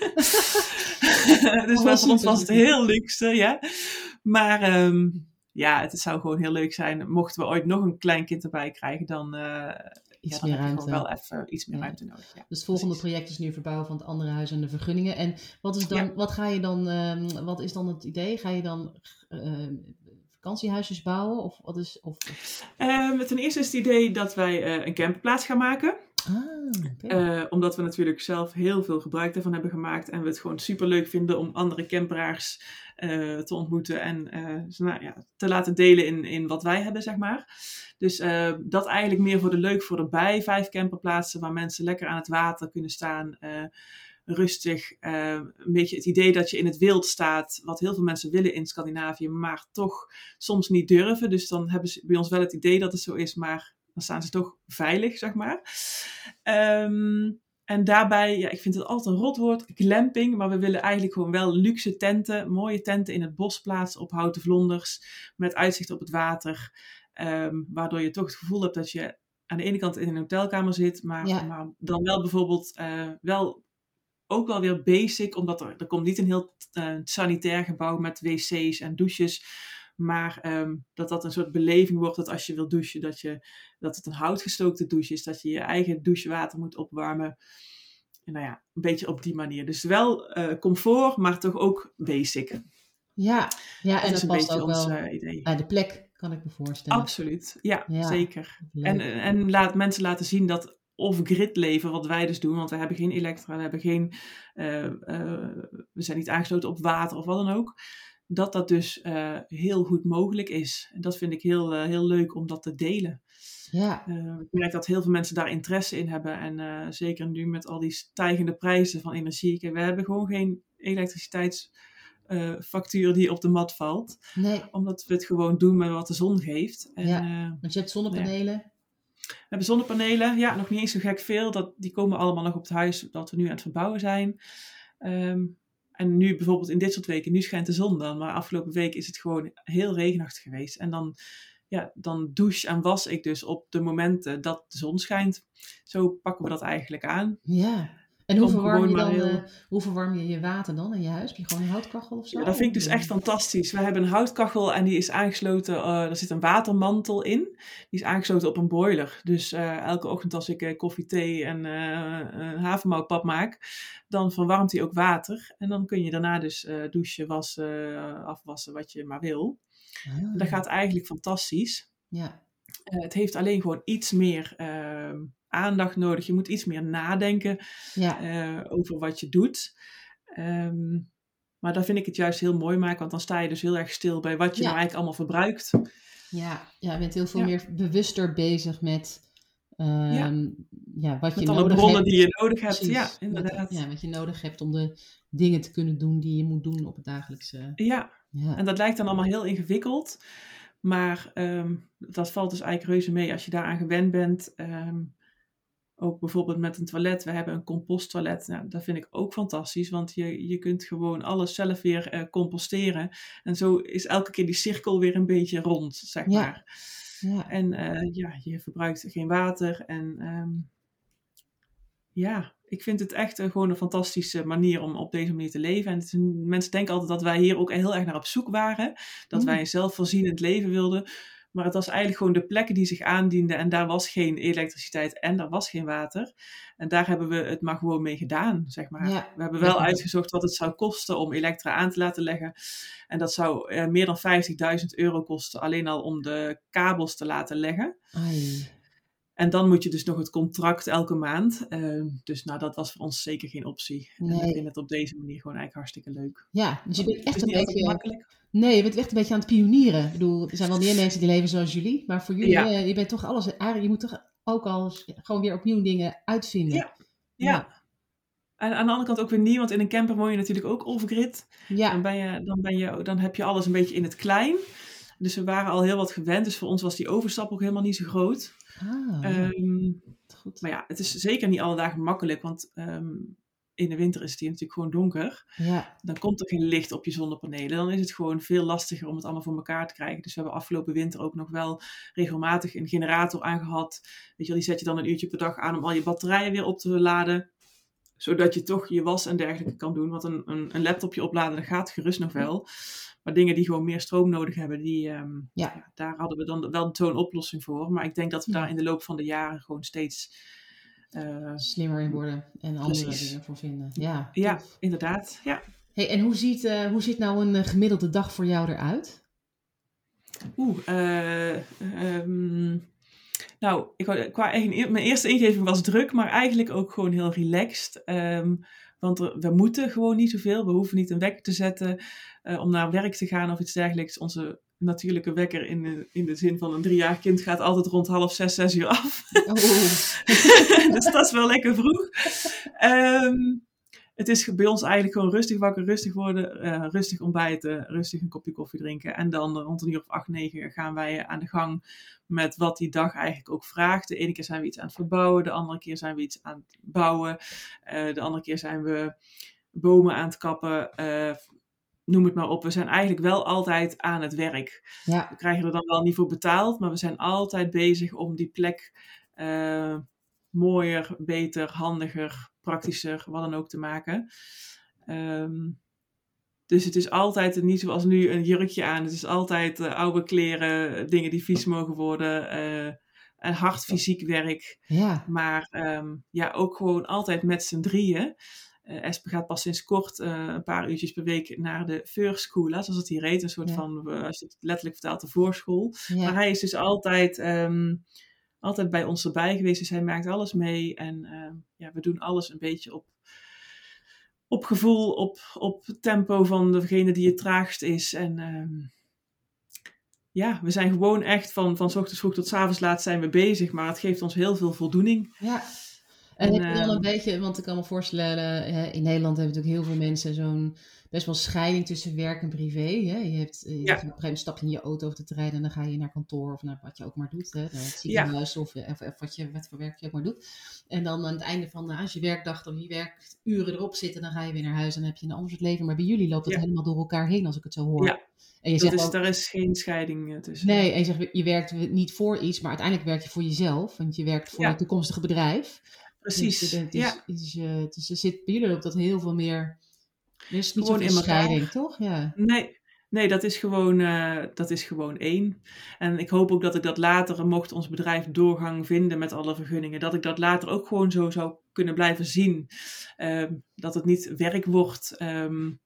dus oh, voor ons was het heel luxe, ja. Maar um, ja, het zou gewoon heel leuk zijn. Mochten we ooit nog een klein kind erbij krijgen, dan uh, iets ja, meer ruimte. wel even iets meer ruimte nodig. Ja, dus het volgende precies. project is nu verbouwen van het andere huis en de vergunningen. En wat is dan, wat ga je dan, um, wat is dan het idee? Ga je dan uh, vakantiehuisjes bouwen? Of wat is, of, Um, ten eerste is het idee dat wij uh, een camperplaats gaan maken. ah, okay. Uh, omdat we natuurlijk zelf heel veel gebruik daarvan hebben gemaakt. En we het gewoon super leuk vinden om andere camperaars uh, te ontmoeten. En uh, nou, ja, te laten delen in, in wat wij hebben, zeg maar. Dus uh, dat eigenlijk meer voor de leuk voor erbij. Vijf camperplaatsen waar mensen lekker aan het water kunnen staan. rustig. een beetje het idee dat je in het wild staat. Wat heel veel mensen willen in Scandinavië. Maar toch soms niet durven. Dus dan hebben ze bij ons wel het idee dat het zo is. Maar dan staan ze toch veilig, zeg maar. Um, en daarbij, ja, ik vind het altijd een rotwoord, glamping. Maar we willen eigenlijk gewoon wel luxe tenten, mooie tenten in het bos plaatsen op houten vlonders. Met uitzicht op het water. Um, waardoor je toch het gevoel hebt dat je aan de ene kant in een hotelkamer zit. Maar, Ja. maar dan wel bijvoorbeeld uh, wel ook wel weer basic. Omdat er, er komt niet een heel uh, sanitair gebouw met wc's en douches. Maar um, dat dat een soort beleving wordt dat als je wil douchen, dat, je, dat het een houtgestookte douche is. Dat je je eigen douchewater moet opwarmen. En nou ja, een beetje op die manier. Dus wel uh, comfort, maar toch ook basic. Ja, ja dat en is dat een past beetje ook ons wel idee. bij de plek, kan ik me voorstellen. Absoluut, ja, Ja, zeker. En, en laat mensen laten zien dat off-grid leven, wat wij dus doen, want we hebben geen elektra, we hebben geen, uh, we zijn niet aangesloten op water of wat dan ook dat dat dus uh, heel goed mogelijk is. En dat vind ik heel, heel leuk om dat te delen. Ja. Ik merk dat heel veel mensen daar interesse in hebben. En zeker nu met al die stijgende prijzen van energie. Kijk, we hebben gewoon geen elektriciteitsfactuur die op de mat valt. Nee. Omdat we het gewoon doen met wat de zon geeft. En, ja, want je hebt zonnepanelen. Ja. We hebben zonnepanelen. Ja, nog niet eens zo gek veel. Dat, die komen allemaal nog op het huis dat we nu aan het verbouwen zijn. Um, en nu bijvoorbeeld in dit soort weken, nu schijnt de zon dan, maar afgelopen week is het gewoon heel regenachtig geweest. En dan, ja, dan douche en was ik dus op de momenten dat de zon schijnt. Zo pakken we dat eigenlijk aan. Ja. En hoe verwarm, je dan, heel... uh, hoe verwarm je je water dan in je huis? Heb je gewoon een houtkachel of zo? Ja, dat vind ik dus echt fantastisch. We hebben een houtkachel en die is aangesloten, uh, er zit een watermantel in. Die is aangesloten op een boiler. Dus uh, elke ochtend als ik koffie, thee en havermoutpap maak, dan verwarmt hij ook water. En dan kun je daarna dus douchen, wassen, afwassen, wat je maar wil. Ah. Dat gaat eigenlijk fantastisch. Ja. het heeft alleen gewoon iets meer ehm, aandacht nodig. Je moet iets meer nadenken ja. uh, over wat je doet. Um, maar daar vind ik het juist heel mooi maken, want dan sta je dus heel erg stil bij wat je ja. nou eigenlijk allemaal verbruikt. Ja, ja je bent heel veel ja. meer bewuster bezig met um, ja. wat met je alle nodig bronnen hebt. die je nodig hebt. Precies. Ja, inderdaad. Met, ja, wat je nodig hebt om de dingen te kunnen doen die je moet doen op het dagelijkse. Ja, ja. en dat lijkt dan allemaal heel ingewikkeld. Maar um, dat valt dus eigenlijk reuze mee als je daaraan gewend bent. Um, ook bijvoorbeeld met een toilet. We hebben een composttoilet. Nou, dat vind ik ook fantastisch. Want je, je kunt gewoon alles zelf weer uh, composteren. En zo is elke keer die cirkel weer een beetje rond, zeg ja. maar. Ja. En uh, ja, je verbruikt geen water. En um, ja, ik vind het echt uh, gewoon een fantastische manier om op deze manier te leven. En mensen denken altijd dat wij hier ook heel erg naar op zoek waren. Dat mm. wij een zelfvoorzienend leven wilden. Maar het was eigenlijk gewoon de plekken die zich aandienden. En daar was geen elektriciteit en daar was geen water. En daar hebben we het maar gewoon mee gedaan, zeg maar. Ja. We hebben wel ja. uitgezocht wat het zou kosten om elektra aan te laten leggen. En dat zou uh, meer dan 50.000 euro kosten. Alleen al om de kabels te laten leggen. Ai. En dan moet je dus nog het contract elke maand. Uh, dus nou, dat was voor ons zeker geen optie. Nee. En ik vind het op deze manier gewoon eigenlijk hartstikke leuk. Ja, dus je bent echt een beetje... makkelijk. Nee, je bent echt een beetje aan het pionieren. Ik bedoel, er zijn wel meer mensen die leven zoals jullie. Maar voor jullie, Ja. uh, je bent toch alles... Je moet toch ook al gewoon weer opnieuw dingen uitvinden. Ja. ja. En aan de andere kant ook weer niet, want in een camper woon je natuurlijk ook off-grid. Ja. Dan, ben je, dan, ben je, dan heb je alles een beetje in het klein. Dus we waren al heel wat gewend. Dus voor ons was die overstap ook helemaal niet zo groot. Ah, um, goed. Maar ja, het is zeker niet alle dagen makkelijk. Want ehm, in de winter is het hier natuurlijk gewoon donker. Ja. Dan komt er geen licht op je zonnepanelen. Dan is het gewoon veel lastiger om het allemaal voor elkaar te krijgen. Dus we hebben afgelopen winter ook nog wel regelmatig een generator aangehad. Weet je wel, die zet je dan een uurtje per dag aan om al je batterijen weer op te laden zodat je toch je was en dergelijke kan doen. Want een, een, een laptopje opladen, dat gaat gerust nog wel. Maar dingen die gewoon meer stroom nodig hebben, die, um, ja. daar hadden we dan wel zo'n oplossing voor. Maar ik denk dat we daar in de loop van de jaren gewoon steeds... Uh, Slimmer in worden en andere dingen voor vinden. Ja, ja inderdaad. Ja. Hey, en hoe ziet, uh, hoe ziet nou een gemiddelde dag voor jou eruit? Oeh, uh, um, nou, ik, qua, mijn eerste ingeving was druk, maar eigenlijk ook gewoon heel relaxed. Ehm, want we moeten gewoon niet zoveel. We hoeven niet een wekker te zetten uh, om naar werk te gaan of iets dergelijks. Onze natuurlijke wekker in de, in de zin van een driejarig kind gaat altijd rond half zes, zes uur af. Oh. dus dat is wel lekker vroeg. Um, het is bij ons eigenlijk gewoon rustig wakker, rustig worden, uh, rustig ontbijten, rustig een kopje koffie drinken. En dan rond een uur of acht, negen gaan wij aan de gang met wat die dag eigenlijk ook vraagt. De ene keer zijn we iets aan het verbouwen, de andere keer zijn we iets aan het bouwen. Uh, de andere keer zijn we bomen aan het kappen. Uh, noem het maar op. We zijn eigenlijk wel altijd aan het werk. Ja. We krijgen er dan wel niet voor betaald, maar we zijn altijd bezig om die plek mooier, beter, handiger, praktischer, wat dan ook te maken. Um, dus het is altijd niet zoals nu een jurkje aan. Het is altijd uh, oude kleren, dingen die vies mogen worden. Uh, en hard fysiek werk. Ja. Maar um, ja, ook gewoon altijd met z'n drieën. Uh, Espe gaat pas sinds kort een paar uurtjes per week naar de first school, zoals het hier heet. Een soort van, als je het letterlijk vertaalt, de voorschool. Ja. Maar hij is dus altijd um, altijd bij ons erbij geweest. Dus hij maakt alles mee. En uh, ja, we doen alles een beetje op, op gevoel, op, op tempo van degene die het traagst is. En uh, ja, we zijn gewoon echt van, van ochtends vroeg tot avonds laat zijn we bezig. Maar het geeft ons heel veel voldoening. Ja. En, en heb je dan een beetje, want ik kan me voorstellen, in Nederland hebben natuurlijk heel veel mensen zo'n best wel scheiding tussen werk en privé. Hè? Je hebt eh, je ja. op een gegeven moment stap je in je auto over te rijden en dan ga je naar kantoor of naar wat je ook maar doet. Hè? Het ziekenhuis of, of, of, wat, je, wat voor werk je ook maar doet. En dan aan het einde van als je werkdag of je werkuren erop zitten, dan ga je weer naar huis en dan heb je een ander soort leven. Maar bij jullie loopt het helemaal door elkaar heen als ik het zo hoor. Ja. En je zegt is, ook, er is geen scheiding eh, tussen. Nee, en je zegt je werkt niet voor iets, maar uiteindelijk werk je voor jezelf. Want je werkt voor het toekomstige bedrijf. Precies. Dus, het, is, ja. is, dus er zit bij jullie ook dat heel veel meer is niet gewoon in scheiding, toch? Ja. Nee, nee dat, is gewoon, uh, dat is gewoon één. En ik hoop ook dat ik dat later, mocht ons bedrijf doorgang vinden met alle vergunningen, dat ik dat later ook gewoon zo zou kunnen blijven zien. Uh, dat het niet werk wordt. Um,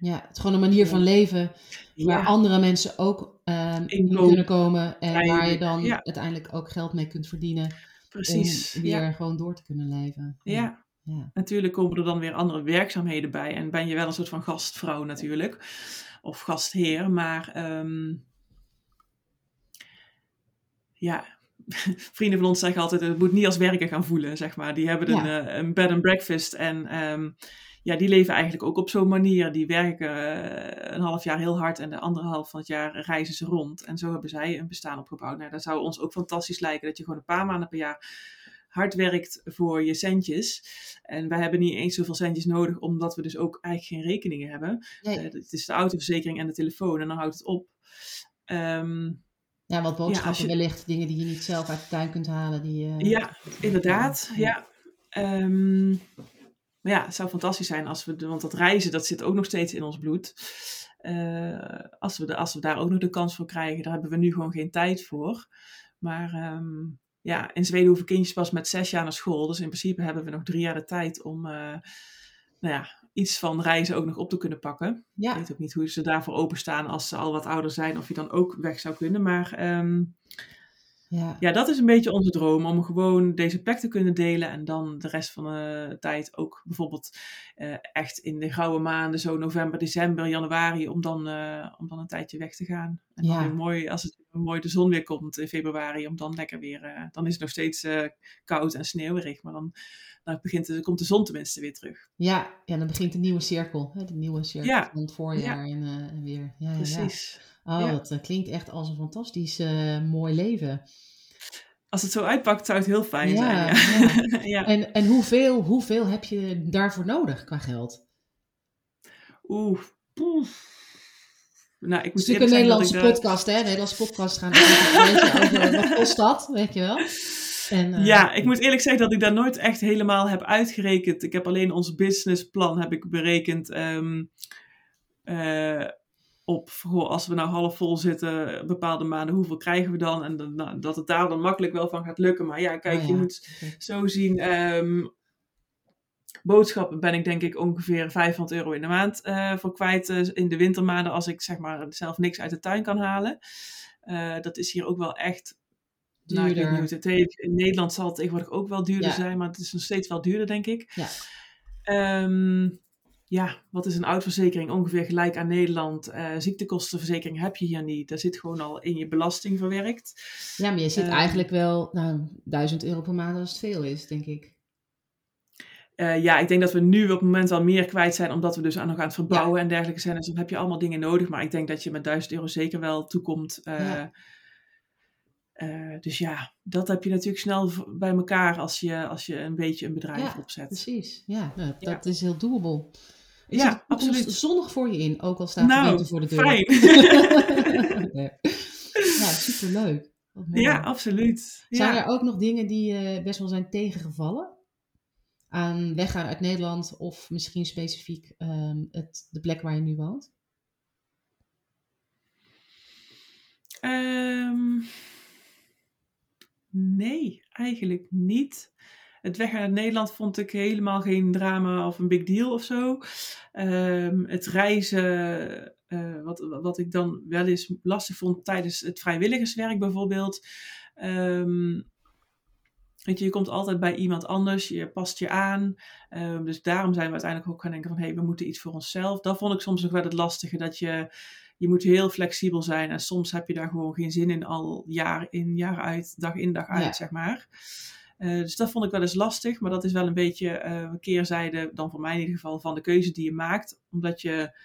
ja, het is gewoon een manier van leven waar andere mensen ook um, in kunnen komen en waar je dan uiteindelijk ook geld mee kunt verdienen. Precies. Om weer gewoon door te kunnen leven. Ja. Ja. Natuurlijk komen er dan weer andere werkzaamheden bij. En ben je wel een soort van gastvrouw natuurlijk. Of gastheer. Maar um, ja, vrienden van ons zeggen altijd: het moet niet als werken gaan voelen, zeg maar. Die hebben een, uh, een bed and breakfast. En um, ja, die leven eigenlijk ook op zo'n manier. Die werken uh, een half jaar heel hard en de andere half van het jaar reizen ze rond. En zo hebben zij een bestaan opgebouwd. Nou, dat zou ons ook fantastisch lijken dat je gewoon een paar maanden per jaar hard werkt voor je centjes. En wij hebben niet eens zoveel centjes nodig, omdat we dus ook eigenlijk geen rekeningen hebben. Nee. Uh, het is de autoverzekering en de telefoon en dan houdt het op. Um, ja, wat boodschappen ja, je... wellicht, dingen die je niet zelf uit de tuin kunt halen. Die, uh, ja, inderdaad. Ja. Um, maar ja, het zou fantastisch zijn als we, want dat reizen, dat zit ook nog steeds in ons bloed. Uh, als, we de, als we daar ook nog de kans voor krijgen, daar hebben we nu gewoon geen tijd voor. Maar um, ja, in Zweden hoeven kindjes pas met zes jaar naar school. Dus in principe hebben we nog drie jaar de tijd om uh, nou ja, iets van reizen ook nog op te kunnen pakken. Ja. Ik weet ook niet hoe ze daarvoor openstaan als ze al wat ouder zijn, of je dan ook weg zou kunnen. Maar um, ja. ja, dat is een beetje onze droom. Om gewoon deze plek te kunnen delen. En dan de rest van de tijd ook bijvoorbeeld uh, echt in de gouden maanden. Zo november, december, januari. Om dan, uh, om dan een tijdje weg te gaan. En ja. dan weer mooi, als het mooi de zon weer komt in februari. Om dan lekker weer... Uh, dan is het nog steeds koud en sneeuwerig. Maar dan, dan begint de, komt de zon tenminste weer terug. Ja, ja dan begint de nieuwe cirkel. Hè? De nieuwe cirkel ja. van het voorjaar en, en weer. Ja, Precies. Oh, ja. dat klinkt echt als een fantastisch mooi leven als het zo uitpakt, zou het heel fijn zijn. Ja. ja. En, en hoeveel, hoeveel heb je daarvoor nodig qua geld? Oeh, poef. Nou, ik moet een Nederlandse podcast, hè? Een Nederlandse podcast gaan over wat kost dat, weet je wel? En, uh, ja, ik moet eerlijk zeggen dat ik daar nooit echt helemaal heb uitgerekend. Ik heb alleen ons businessplan heb ik berekend. Um, uh, op als we nou half vol zitten, bepaalde maanden, hoeveel krijgen we dan? En nou, dat het daar dan makkelijk wel van gaat lukken. Maar ja, kijk, oh je moet zo zien. Um, boodschappen ben ik denk ik ongeveer 500 euro in de maand uh, voor kwijt uh, in de wintermaanden als ik zeg maar zelf niks uit de tuin kan halen. Uh, dat is hier ook wel echt duurder. Nou, het heeft. In Nederland zal het tegenwoordig ook wel duurder zijn, maar het is nog steeds wel duurder denk ik. Ja. Um, ja, wat is een oudverzekering? Ongeveer gelijk aan Nederland. Uh, ziektekostenverzekering heb je hier niet. Daar zit gewoon al in je belasting verwerkt. Ja, maar je zit uh, eigenlijk wel, nou, 1000 euro per maand als het veel is, denk ik. Uh, ja, ik denk dat we nu op het moment wel meer kwijt zijn, omdat we dus aan nog aan het verbouwen ja. en dergelijke zijn. Dus dan heb je allemaal dingen nodig. Maar ik denk dat je met 1000 euro zeker wel toekomt. Ja. Uh, dus ja, dat heb je natuurlijk snel bij elkaar als je, als je een beetje een bedrijf ja, opzet. Precies, ja, nou, dat is heel doable. Is ja, absoluut. zonnig voor je in, ook al staat nou, de winter voor de deur. fijn. ja, superleuk. Ja, absoluut. Zijn er ook nog dingen die best wel zijn tegengevallen? Aan weggaan uit Nederland of misschien specifiek um, het, de plek waar je nu woont? Um, nee, eigenlijk niet. Het weggaan uit Nederland vond ik helemaal geen drama of een big deal of zo. Um, het reizen, uh, wat, wat ik dan wel eens lastig vond tijdens het vrijwilligerswerk bijvoorbeeld. Weet je, je komt altijd bij iemand anders, je past je aan. Um, dus daarom zijn we uiteindelijk ook gaan denken van, hé, hey, we moeten iets voor onszelf. Dat vond ik soms nog wel het lastige, dat je, je moet heel flexibel zijn. En soms heb je daar gewoon geen zin in, al jaar in, jaar uit, dag in, dag uit, ja. zeg maar. Uh, dus dat vond ik wel eens lastig, maar dat is wel een beetje uh, een keerzijde, dan voor mij in ieder geval, van de keuze die je maakt. Omdat je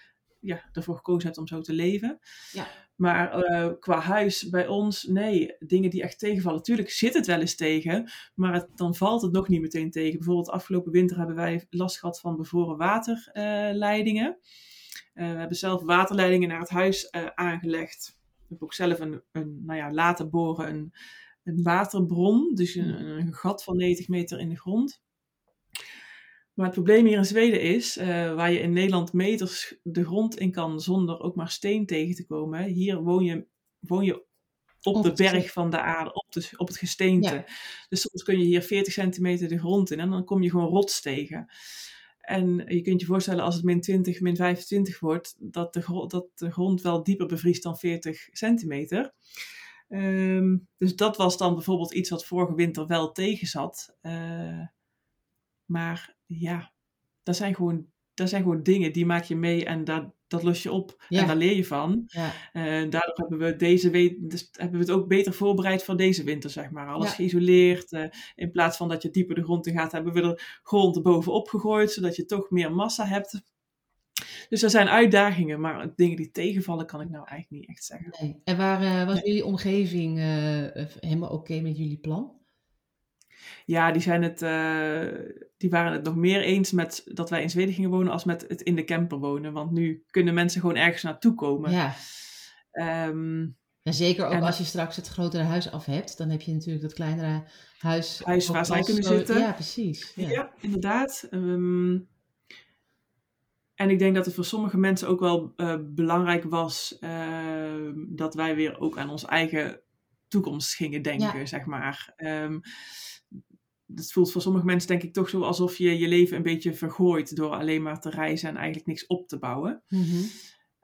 ja, ervoor gekozen hebt om zo te leven. Ja. Maar uh, qua huis bij ons, nee, dingen die echt tegenvallen. Tuurlijk zit het wel eens tegen, maar het, dan valt het nog niet meteen tegen. Bijvoorbeeld afgelopen winter hebben wij last gehad van bevroren waterleidingen. Uh, we hebben zelf waterleidingen naar het huis uh, aangelegd. We hebben ook zelf een, een nou ja, laten boren een, een waterbron, dus een, een gat van 90 meter in de grond. Maar het probleem hier in Zweden is, uh, waar je in Nederland meters de grond in kan zonder ook maar steen tegen te komen. Hier woon je, woon je op, op de berg van de aarde, op, de, op het gesteente. Ja. Dus soms kun je hier 40 centimeter de grond in en dan kom je gewoon rots tegen. En je kunt je voorstellen als het min 20, min 25 wordt, dat de, dat de grond wel dieper bevriest dan 40 centimeter. Um, dus dat was dan bijvoorbeeld iets wat vorige winter wel tegen zat. Uh, maar ja, dat zijn gewoon, dat zijn gewoon dingen die maak je mee en dat, dat los je op. Ja. En daar leer je van. Ja. Uh, daardoor hebben we, deze we dus hebben we het ook beter voorbereid voor deze winter, zeg maar. Alles ja. geïsoleerd. Uh, in plaats van dat je dieper de grond in gaat, hebben we er grond bovenop gegooid, zodat je toch meer massa hebt. Dus er zijn uitdagingen, maar dingen die tegenvallen kan ik nou eigenlijk niet echt zeggen. Nee. En waar uh, was nee. jullie omgeving helemaal oké okay met jullie plan? Ja, die, zijn het, uh, die waren het nog meer eens met dat wij in Zweden gingen wonen als met het in de camper wonen. Want nu kunnen mensen gewoon ergens naartoe komen. Ja. Um, ja, zeker ook en, als je straks het grotere huis af hebt, dan heb je natuurlijk dat kleinere huis. Huis waar zij kunnen zitten. Ja, precies. Ja, ja inderdaad. Um, en ik denk dat het voor sommige mensen ook wel uh, belangrijk was uh, dat wij weer ook aan onze eigen toekomst gingen denken, ja. zeg maar. Um, het voelt voor sommige mensen denk ik toch zo alsof je je leven een beetje vergooit door alleen maar te reizen en eigenlijk niks op te bouwen. Mm -hmm.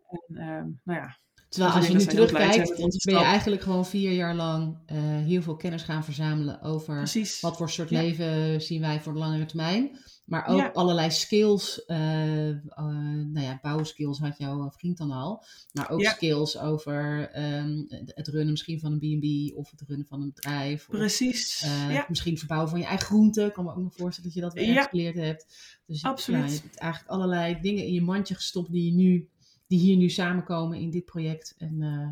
En, um, nou ja. Terwijl Dus als je nu terugkijkt, ben je eigenlijk gewoon vier jaar lang eh, heel veel kennis gaan verzamelen over Precies. wat voor soort Ja. leven zien wij voor de langere termijn. Maar ook Ja. allerlei skills. eh, eh, nou ja, bouwskills had jouw vriend dan al. Maar ook Ja. skills over ehm, het runnen misschien van een B&B of het runnen van een bedrijf. Of, Precies. ja, Misschien het verbouwen van je eigen groenten. Ik kan me ook nog voorstellen dat je dat weer geleerd hebt. Dus Absoluut. Je hebt eigenlijk allerlei dingen in je mandje gestopt die, je nu, die hier nu samenkomen in dit project. En eh,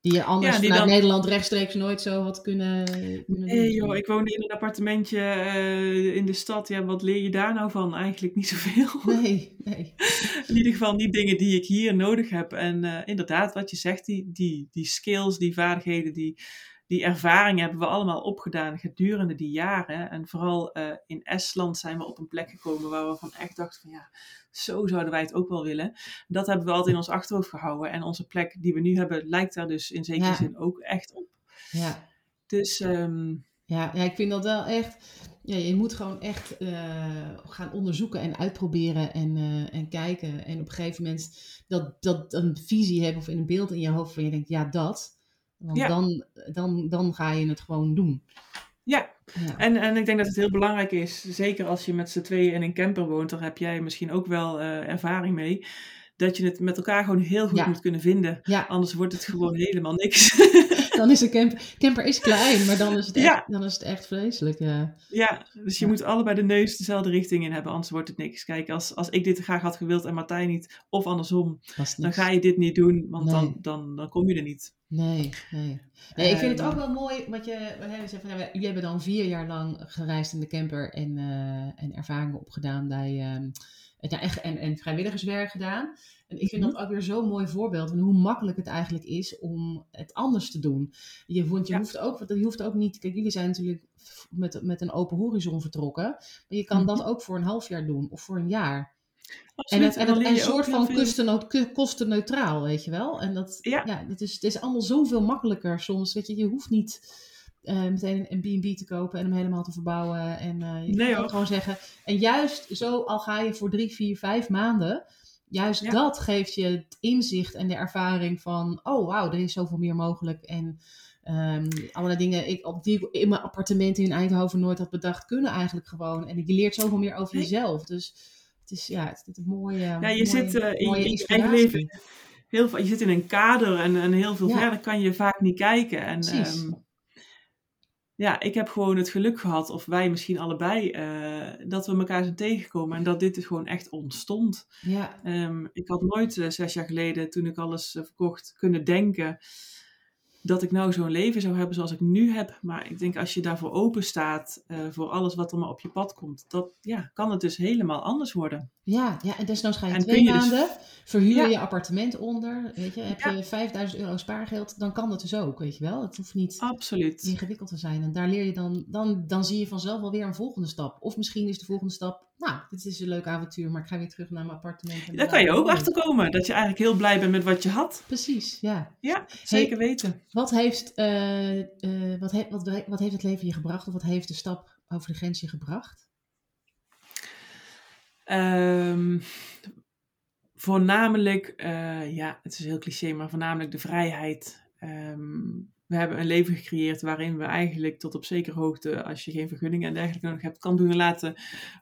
die je anders Ja, die vanuit dan- Nederland rechtstreeks nooit zo had kunnen, kunnen doen. Nee joh, ik woonde in een appartementje eh, in de stad. Ja, wat leer je daar nou van? Eigenlijk niet zoveel. Nee, nee. In ieder geval niet dingen die ik hier nodig heb. En eh, inderdaad, wat je zegt, die, die, die skills, die vaardigheden, die, die ervaring hebben we allemaal opgedaan gedurende die jaren. En vooral eh, in Estland zijn we op een plek gekomen waar we van echt dachten van ja, zo zouden wij het ook wel willen. Dat hebben we altijd in ons achterhoofd gehouden. En onze plek die we nu hebben lijkt daar dus in zekere Ja. zin ook echt op. Ja. Dus ehm, Ja, ja, ik vind dat wel echt. Ja, je moet gewoon echt eh, gaan onderzoeken en uitproberen en, eh, en kijken. En op een gegeven moment dat, dat een visie hebben of in een beeld in je hoofd van je denkt, ja, dat. Want Ja. dan, dan, dan ga je het gewoon doen. ja, Ja. En, en ik denk dat het heel belangrijk is, zeker als je met z'n tweeën in een camper woont, daar heb jij misschien ook wel eh, ervaring mee, dat je het met elkaar gewoon heel goed Ja. moet kunnen vinden. ja, Anders wordt het gewoon helemaal niks. dan is een camper. Camper is klein, maar dan is het echt, Ja. dan is het echt vreselijk. Ja. ja, dus je moet allebei de neus dezelfde richting in hebben, anders wordt het niks. Kijk, als, als ik dit graag had gewild en Martijn niet, of andersom, dan ga je dit niet doen, want Nee. dan, dan, dan kom je er niet. Nee, nee. nee ik vind het Ehm, ook wel mooi wat je, wat zegt. Ja, jullie hebben dan vier jaar lang gereisd in de camper en, eh, en ervaringen opgedaan bij, ehm, ja, en, en vrijwilligerswerk gedaan. En ik vind Mhm. dat ook weer zo'n mooi voorbeeld van hoe makkelijk het eigenlijk is om het anders te doen. Je, want je, Ja. hoeft ook, je hoeft ook niet, kijk, jullie zijn natuurlijk met, met een open horizon vertrokken, maar je kan Mhm. dat ook voor een half jaar doen of voor een jaar. En Absoluut. het, en het leer een soort van ku- kostenneutraal, weet je wel. En dat, ja, Ja. het, is, het is allemaal zoveel makkelijker soms. Weet je, je hoeft niet eh, meteen een B&B te kopen en hem helemaal te verbouwen. En eh, je Nee, kan hoor. ook gewoon zeggen. En juist zo, al ga je voor drie, vier, vijf maanden. Juist Ja. dat geeft je het inzicht en de ervaring van... Oh, wauw, er is zoveel meer mogelijk. En ehm, allerlei dingen ik, op die ik in mijn appartement in Eindhoven nooit had bedacht... kunnen eigenlijk gewoon. En je leert zoveel meer over Nee. jezelf. Dus het is, ja, het is een mooie Ja, je mooie, zit eh, in, mooie in je eigen leven heel je zit in een kader en, en heel veel Ja. verder kan je vaak niet kijken. En, Precies. ehm, ja, ik heb gewoon het geluk gehad, of wij misschien allebei, eh, dat we elkaar zijn tegengekomen en dat dit dus gewoon echt ontstond. Ja, Ehm, ik had nooit eh, zes jaar geleden, toen ik alles eh, verkocht, kunnen denken dat ik nou zo'n leven zou hebben zoals ik nu heb. Maar ik denk als je daarvoor open staat, eh, voor alles wat er maar op je pad komt, dat ja, kan het dus helemaal anders worden. ja, ja, en desnoods ga je En twee dus- maanden, verhuur Ja. je appartement onder, weet je, heb Ja. je 5000 euro spaargeld, dan kan dat dus ook, weet je wel. Het hoeft niet Absoluut. ingewikkeld te zijn. En daar leer je dan, dan, dan zie je vanzelf alweer een volgende stap. Of misschien is de volgende stap, nou, dit is een leuk avontuur, maar ik ga weer terug naar mijn appartement. en Daar kan je ook achter komen. Dat je eigenlijk heel blij bent met wat je had. Precies, ja. Ja, zeker weten. Wat heeft, eh, eh, wat, he- wat, wat heeft het leven je gebracht? Of wat heeft de stap over de grens je gebracht? Ehm, voornamelijk, eh, ja, het is heel cliché, maar voornamelijk de vrijheid. Ehm, we hebben een leven gecreëerd waarin we eigenlijk tot op zekere hoogte, als je geen vergunningen en dergelijke nodig hebt, kan doen en laten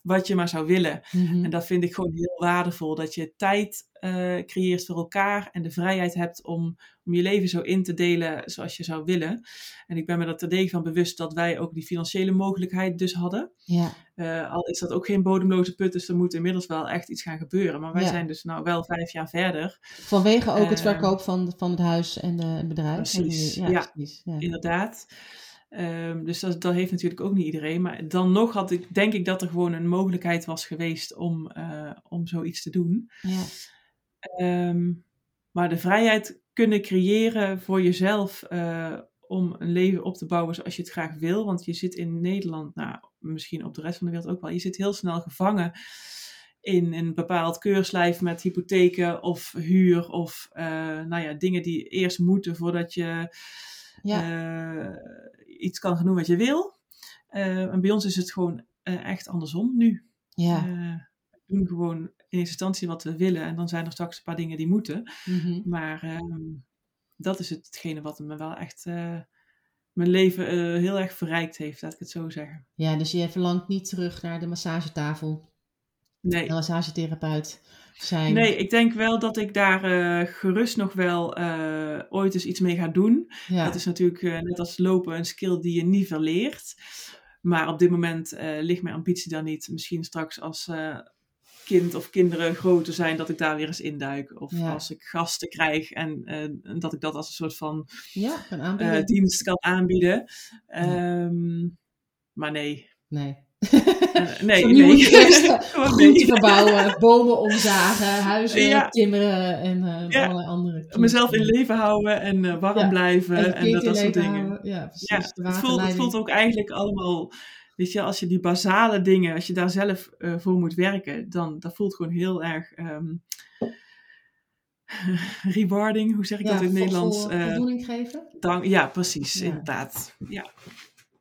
wat je maar zou willen. Mhm. En dat vind ik gewoon heel waardevol. Dat je tijd eh, creëert voor elkaar en de vrijheid hebt om, om je leven zo in te delen zoals je zou willen. En ik ben me er terdege van bewust dat wij ook die financiële mogelijkheid dus hadden. Ja, Eh, al is dat ook geen bodemloze put, dus er moet inmiddels wel echt iets gaan gebeuren. Maar wij Ja. zijn dus nou wel vijf jaar verder, vanwege ook het Eh, verkoop van, van het huis en de, het bedrijf. Precies, Ja, ja. precies. Ja. inderdaad. Ehm, dus dat, dat heeft natuurlijk ook niet iedereen. Maar dan nog had ik, denk ik dat er gewoon een mogelijkheid was geweest om, eh, om zoiets te doen. Ja. Ehm, maar de vrijheid kunnen creëren voor jezelf eh, om een leven op te bouwen zoals je het graag wil. Want je zit in Nederland, nou, misschien op de rest van de wereld ook wel, je zit heel snel gevangen in een bepaald keurslijf met hypotheken of huur of eh, nou ja, dingen die eerst moeten voordat je Ja. eh, iets kan gaan doen wat je wil. En bij ons is het gewoon echt andersom nu. ja. Doen gewoon in eerste instantie wat we willen en dan zijn er straks een paar dingen die moeten. Mhm. Maar ehm, dat is hetgene wat me wel echt eh, mijn leven eh, heel erg verrijkt heeft, laat ik het zo zeggen. Ja, dus je verlangt niet terug naar de massagetafel, Nee. de massagetherapeut zijn. Nee, ik denk wel dat ik daar eh, gerust nog wel ooit eens iets mee ga doen. ja. Dat is natuurlijk net als lopen een skill die je niet verleert. Maar op dit moment ligt mijn ambitie daar niet. Misschien straks als kind of kinderen groter zijn, dat ik daar weer eens induik. Of Ja. als ik gasten krijg en eh, dat ik dat als een soort van ja, kan eh, dienst kan aanbieden. Ehm, Maar nee. nee. Eh, nee, nee. verbouwen, bomen omzagen, huizen Ja. timmeren en allerlei andere. Mezelf in leven houden en warm blijven En en, dat, soort dingen. houden. Ja, precies. Het voelt, het voelt ook eigenlijk allemaal, weet je, als je die basale dingen, als je daar zelf eh, voor moet werken, dan dat voelt gewoon heel erg ehm, rewarding, hoe zeg ik Ja, dat in het Nederlands? Eh, voldoening geven. dank, ja, precies, Ja. inderdaad. Ja,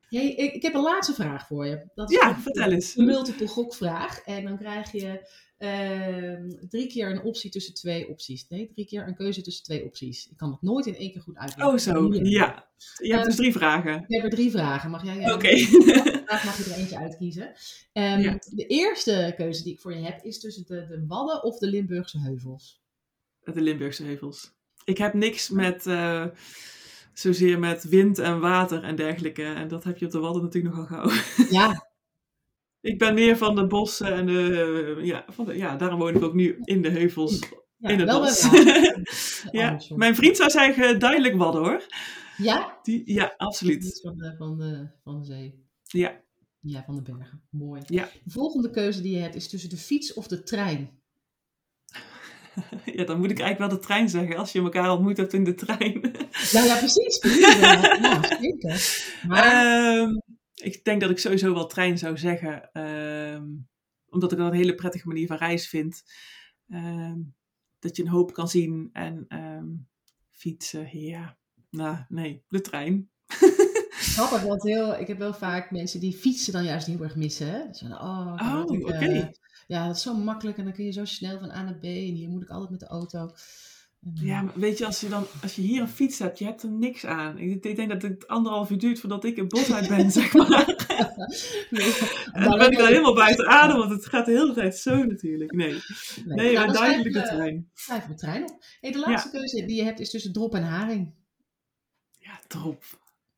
Hey, ik, ik heb een laatste vraag voor je. Dat is ja een- vertel eens. Een multiple gokvraag. En dan krijg je ehm, drie keer een optie tussen twee opties. Nee, drie keer een keuze tussen twee opties. Ik kan het nooit in één keer goed uitleggen. Oh zo, Ja. ja. Je hebt dus drie vragen. Ik heb er drie vragen. Mag jij? Oké. Vraag mag je er eentje uitkiezen. Ehm, Ja. De eerste keuze die ik voor je heb is tussen de, de Wadden of de Limburgse heuvels. De Limburgse heuvels. Ik heb niks met, eh, zozeer met wind en water en dergelijke. En dat heb je op de Wadden natuurlijk nogal gauw. Ja, Ik ben meer van de bossen en de, eh, ja, van de, ja, daarom woon ik ook nu in de heuvels, ja in het bos. ja, mijn vriend zou zeggen duidelijk Wadden hoor. Ja? Die, ja, absoluut. Van de, van, de, van de zee. Ja, Ja, van de bergen. Mooi. Ja. De volgende keuze die je hebt is tussen de fiets of de trein. ja, dan moet ik eigenlijk wel de trein zeggen als je elkaar ontmoet hebt in de trein. Nou ja, precies. precies. Ja, ja, zeker. Maar, Ehm, ik denk dat ik sowieso wel trein zou zeggen. ehm, omdat ik dat een hele prettige manier van reis vind. Ehm, dat je een hoop kan zien en ehm, fietsen, ja. Nou, nee, de trein. grappig, want heel, ik heb wel vaak mensen die fietsen dan juist heel erg missen. Hè? Oh, Oh, ik, oké. eh, ja, dat is zo makkelijk en dan kun je zo snel van A naar B en hier moet ik altijd met de auto. Ja, maar weet je, als je, dan, als je hier een fiets hebt, je hebt er niks aan. Ik, ik denk dat het anderhalf uur duurt voordat ik het bos uit ben, zeg maar. nee, En dan ben ik dan helemaal buiten adem, want het gaat de hele tijd zo natuurlijk. Nee, nee, Nou, maar duidelijk de schrijf, eh, trein. Schrijf de trein op. Hey, de laatste keuze die je hebt is tussen drop en haring. Ja, drop.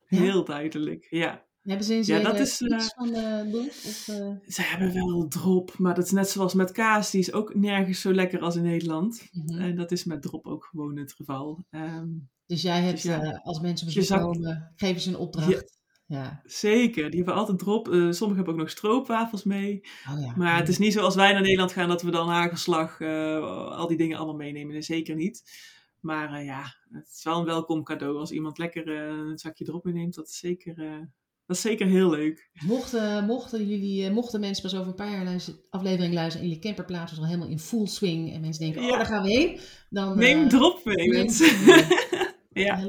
Ja? Heel duidelijk, ja. Hebben ze in Ja, dat is, iets eh, van de? Of, eh, Ze hebben wel drop, maar dat is net zoals met kaas. Die is ook nergens zo lekker als in Nederland. mhm. En dat is met drop ook gewoon het geval. Ehm, Dus jij hebt, Dus ja. eh, als mensen bezoek zak- komen, geven ze een opdracht. Ja. zeker, die hebben altijd drop. Eh, sommigen hebben ook nog stroopwafels mee. Oh ja. Maar het is niet zoals wij naar Nederland gaan dat we dan hagelslag, eh, al die dingen allemaal meenemen. Nee, zeker niet. Maar eh, ja, het is wel een welkom cadeau als iemand lekker eh, een zakje drop meeneemt. Dat is zeker, eh, dat is zeker heel leuk. Mochten, mochten, jullie, eh, mochten mensen pas over een paar jaar luisteren, aflevering luisteren en jullie camperplaats is al helemaal in full swing en mensen denken, Ja. oh daar gaan we heen. Dan, Neem eh, drop mee, mensen. ja,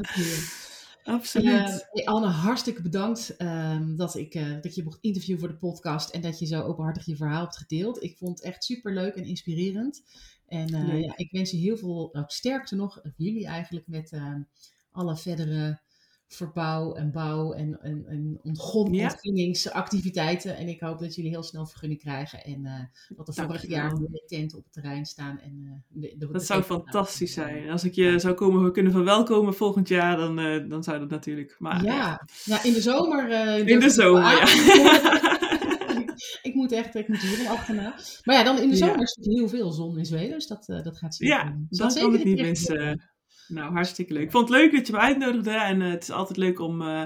absoluut. Eh, Anne, hartstikke bedankt ehm, dat, ik, dat je mocht interviewen voor de podcast en dat je zo openhartig je verhaal hebt gedeeld. Ik vond het echt super leuk en inspirerend. En ja, ik wens je heel veel nou, sterkte nog, jullie eigenlijk, met ehm, alle verdere verbouw en bouw en, en, en Ja. En ik hoop dat jullie heel snel vergunning krijgen en eh, dat er vorig jaar mooie tenten op het terrein staan. En, eh, de, de, Dat de zou fantastisch zijn. Als ik je zou komen kunnen verwelkomen volgend jaar, dan, eh, dan zou dat natuurlijk. Maar Ja, ja, in de zomer. in de ik zomer, ja. ik moet echt, ik moet hier achterna. Maar ja, dan in de zomer is er heel veel zon in Zweden, dus dat, dat gaat zeker. Ja, dat kan zeker niet missen. Nou, hartstikke leuk. Ik vond het leuk dat je me uitnodigde. En eh, het is altijd leuk om, eh,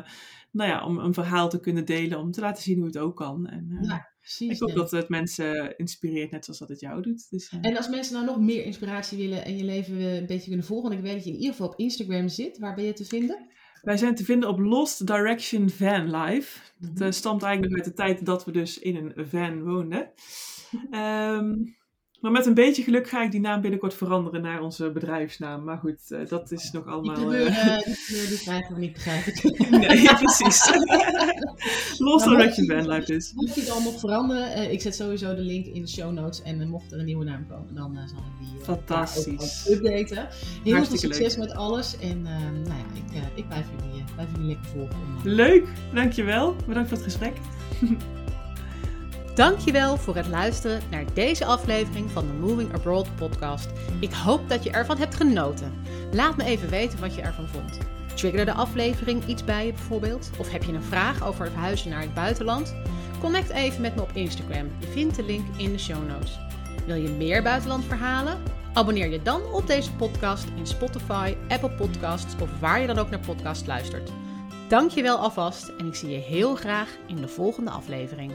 nou ja, om een verhaal te kunnen delen. Om te laten zien hoe het ook kan. En eh, Ja, precies. ik hoop dat het mensen inspireert, net zoals dat het jou doet. Dus, En als mensen nou nog meer inspiratie willen en je leven een beetje kunnen volgen, want ik weet dat je in ieder geval op Instagram zit. Waar ben je te vinden? Wij zijn te vinden op Lost Direction Van Life. Mhm. Het eh, stamt eigenlijk uit de tijd dat we dus in een van woonden. Ehm, Maar met een beetje geluk ga ik die naam binnenkort veranderen naar onze bedrijfsnaam. Maar goed, uh, dat is nog allemaal... Die kleur, uh, die, die krijgen we niet, begrijp ik. nee, precies. Los dan wat je bandlife is. Mocht je het allemaal veranderen, ik zet sowieso de link in de show notes. En mocht er een nieuwe naam komen, dan zal ik die Fantastisch. updaten. Heel veel succes leuk. met alles. En nou ja, ik, ik blijf, jullie, blijf jullie lekker volgen. Leuk, dankjewel. Bedankt voor het gesprek. Dankjewel voor het luisteren naar deze aflevering van de Moving Abroad podcast. Ik hoop dat je ervan hebt genoten. Laat me even weten wat je ervan vond. Triggerde de aflevering iets bij je bijvoorbeeld? Of heb je een vraag over verhuizen naar het buitenland? Connect even met me op Instagram. Je vindt de link in de show notes. Wil je meer buitenlandverhalen? Abonneer je dan op deze podcast in Spotify, Apple Podcasts of waar je dan ook naar podcast luistert. Dankjewel alvast en ik zie je heel graag in de volgende aflevering.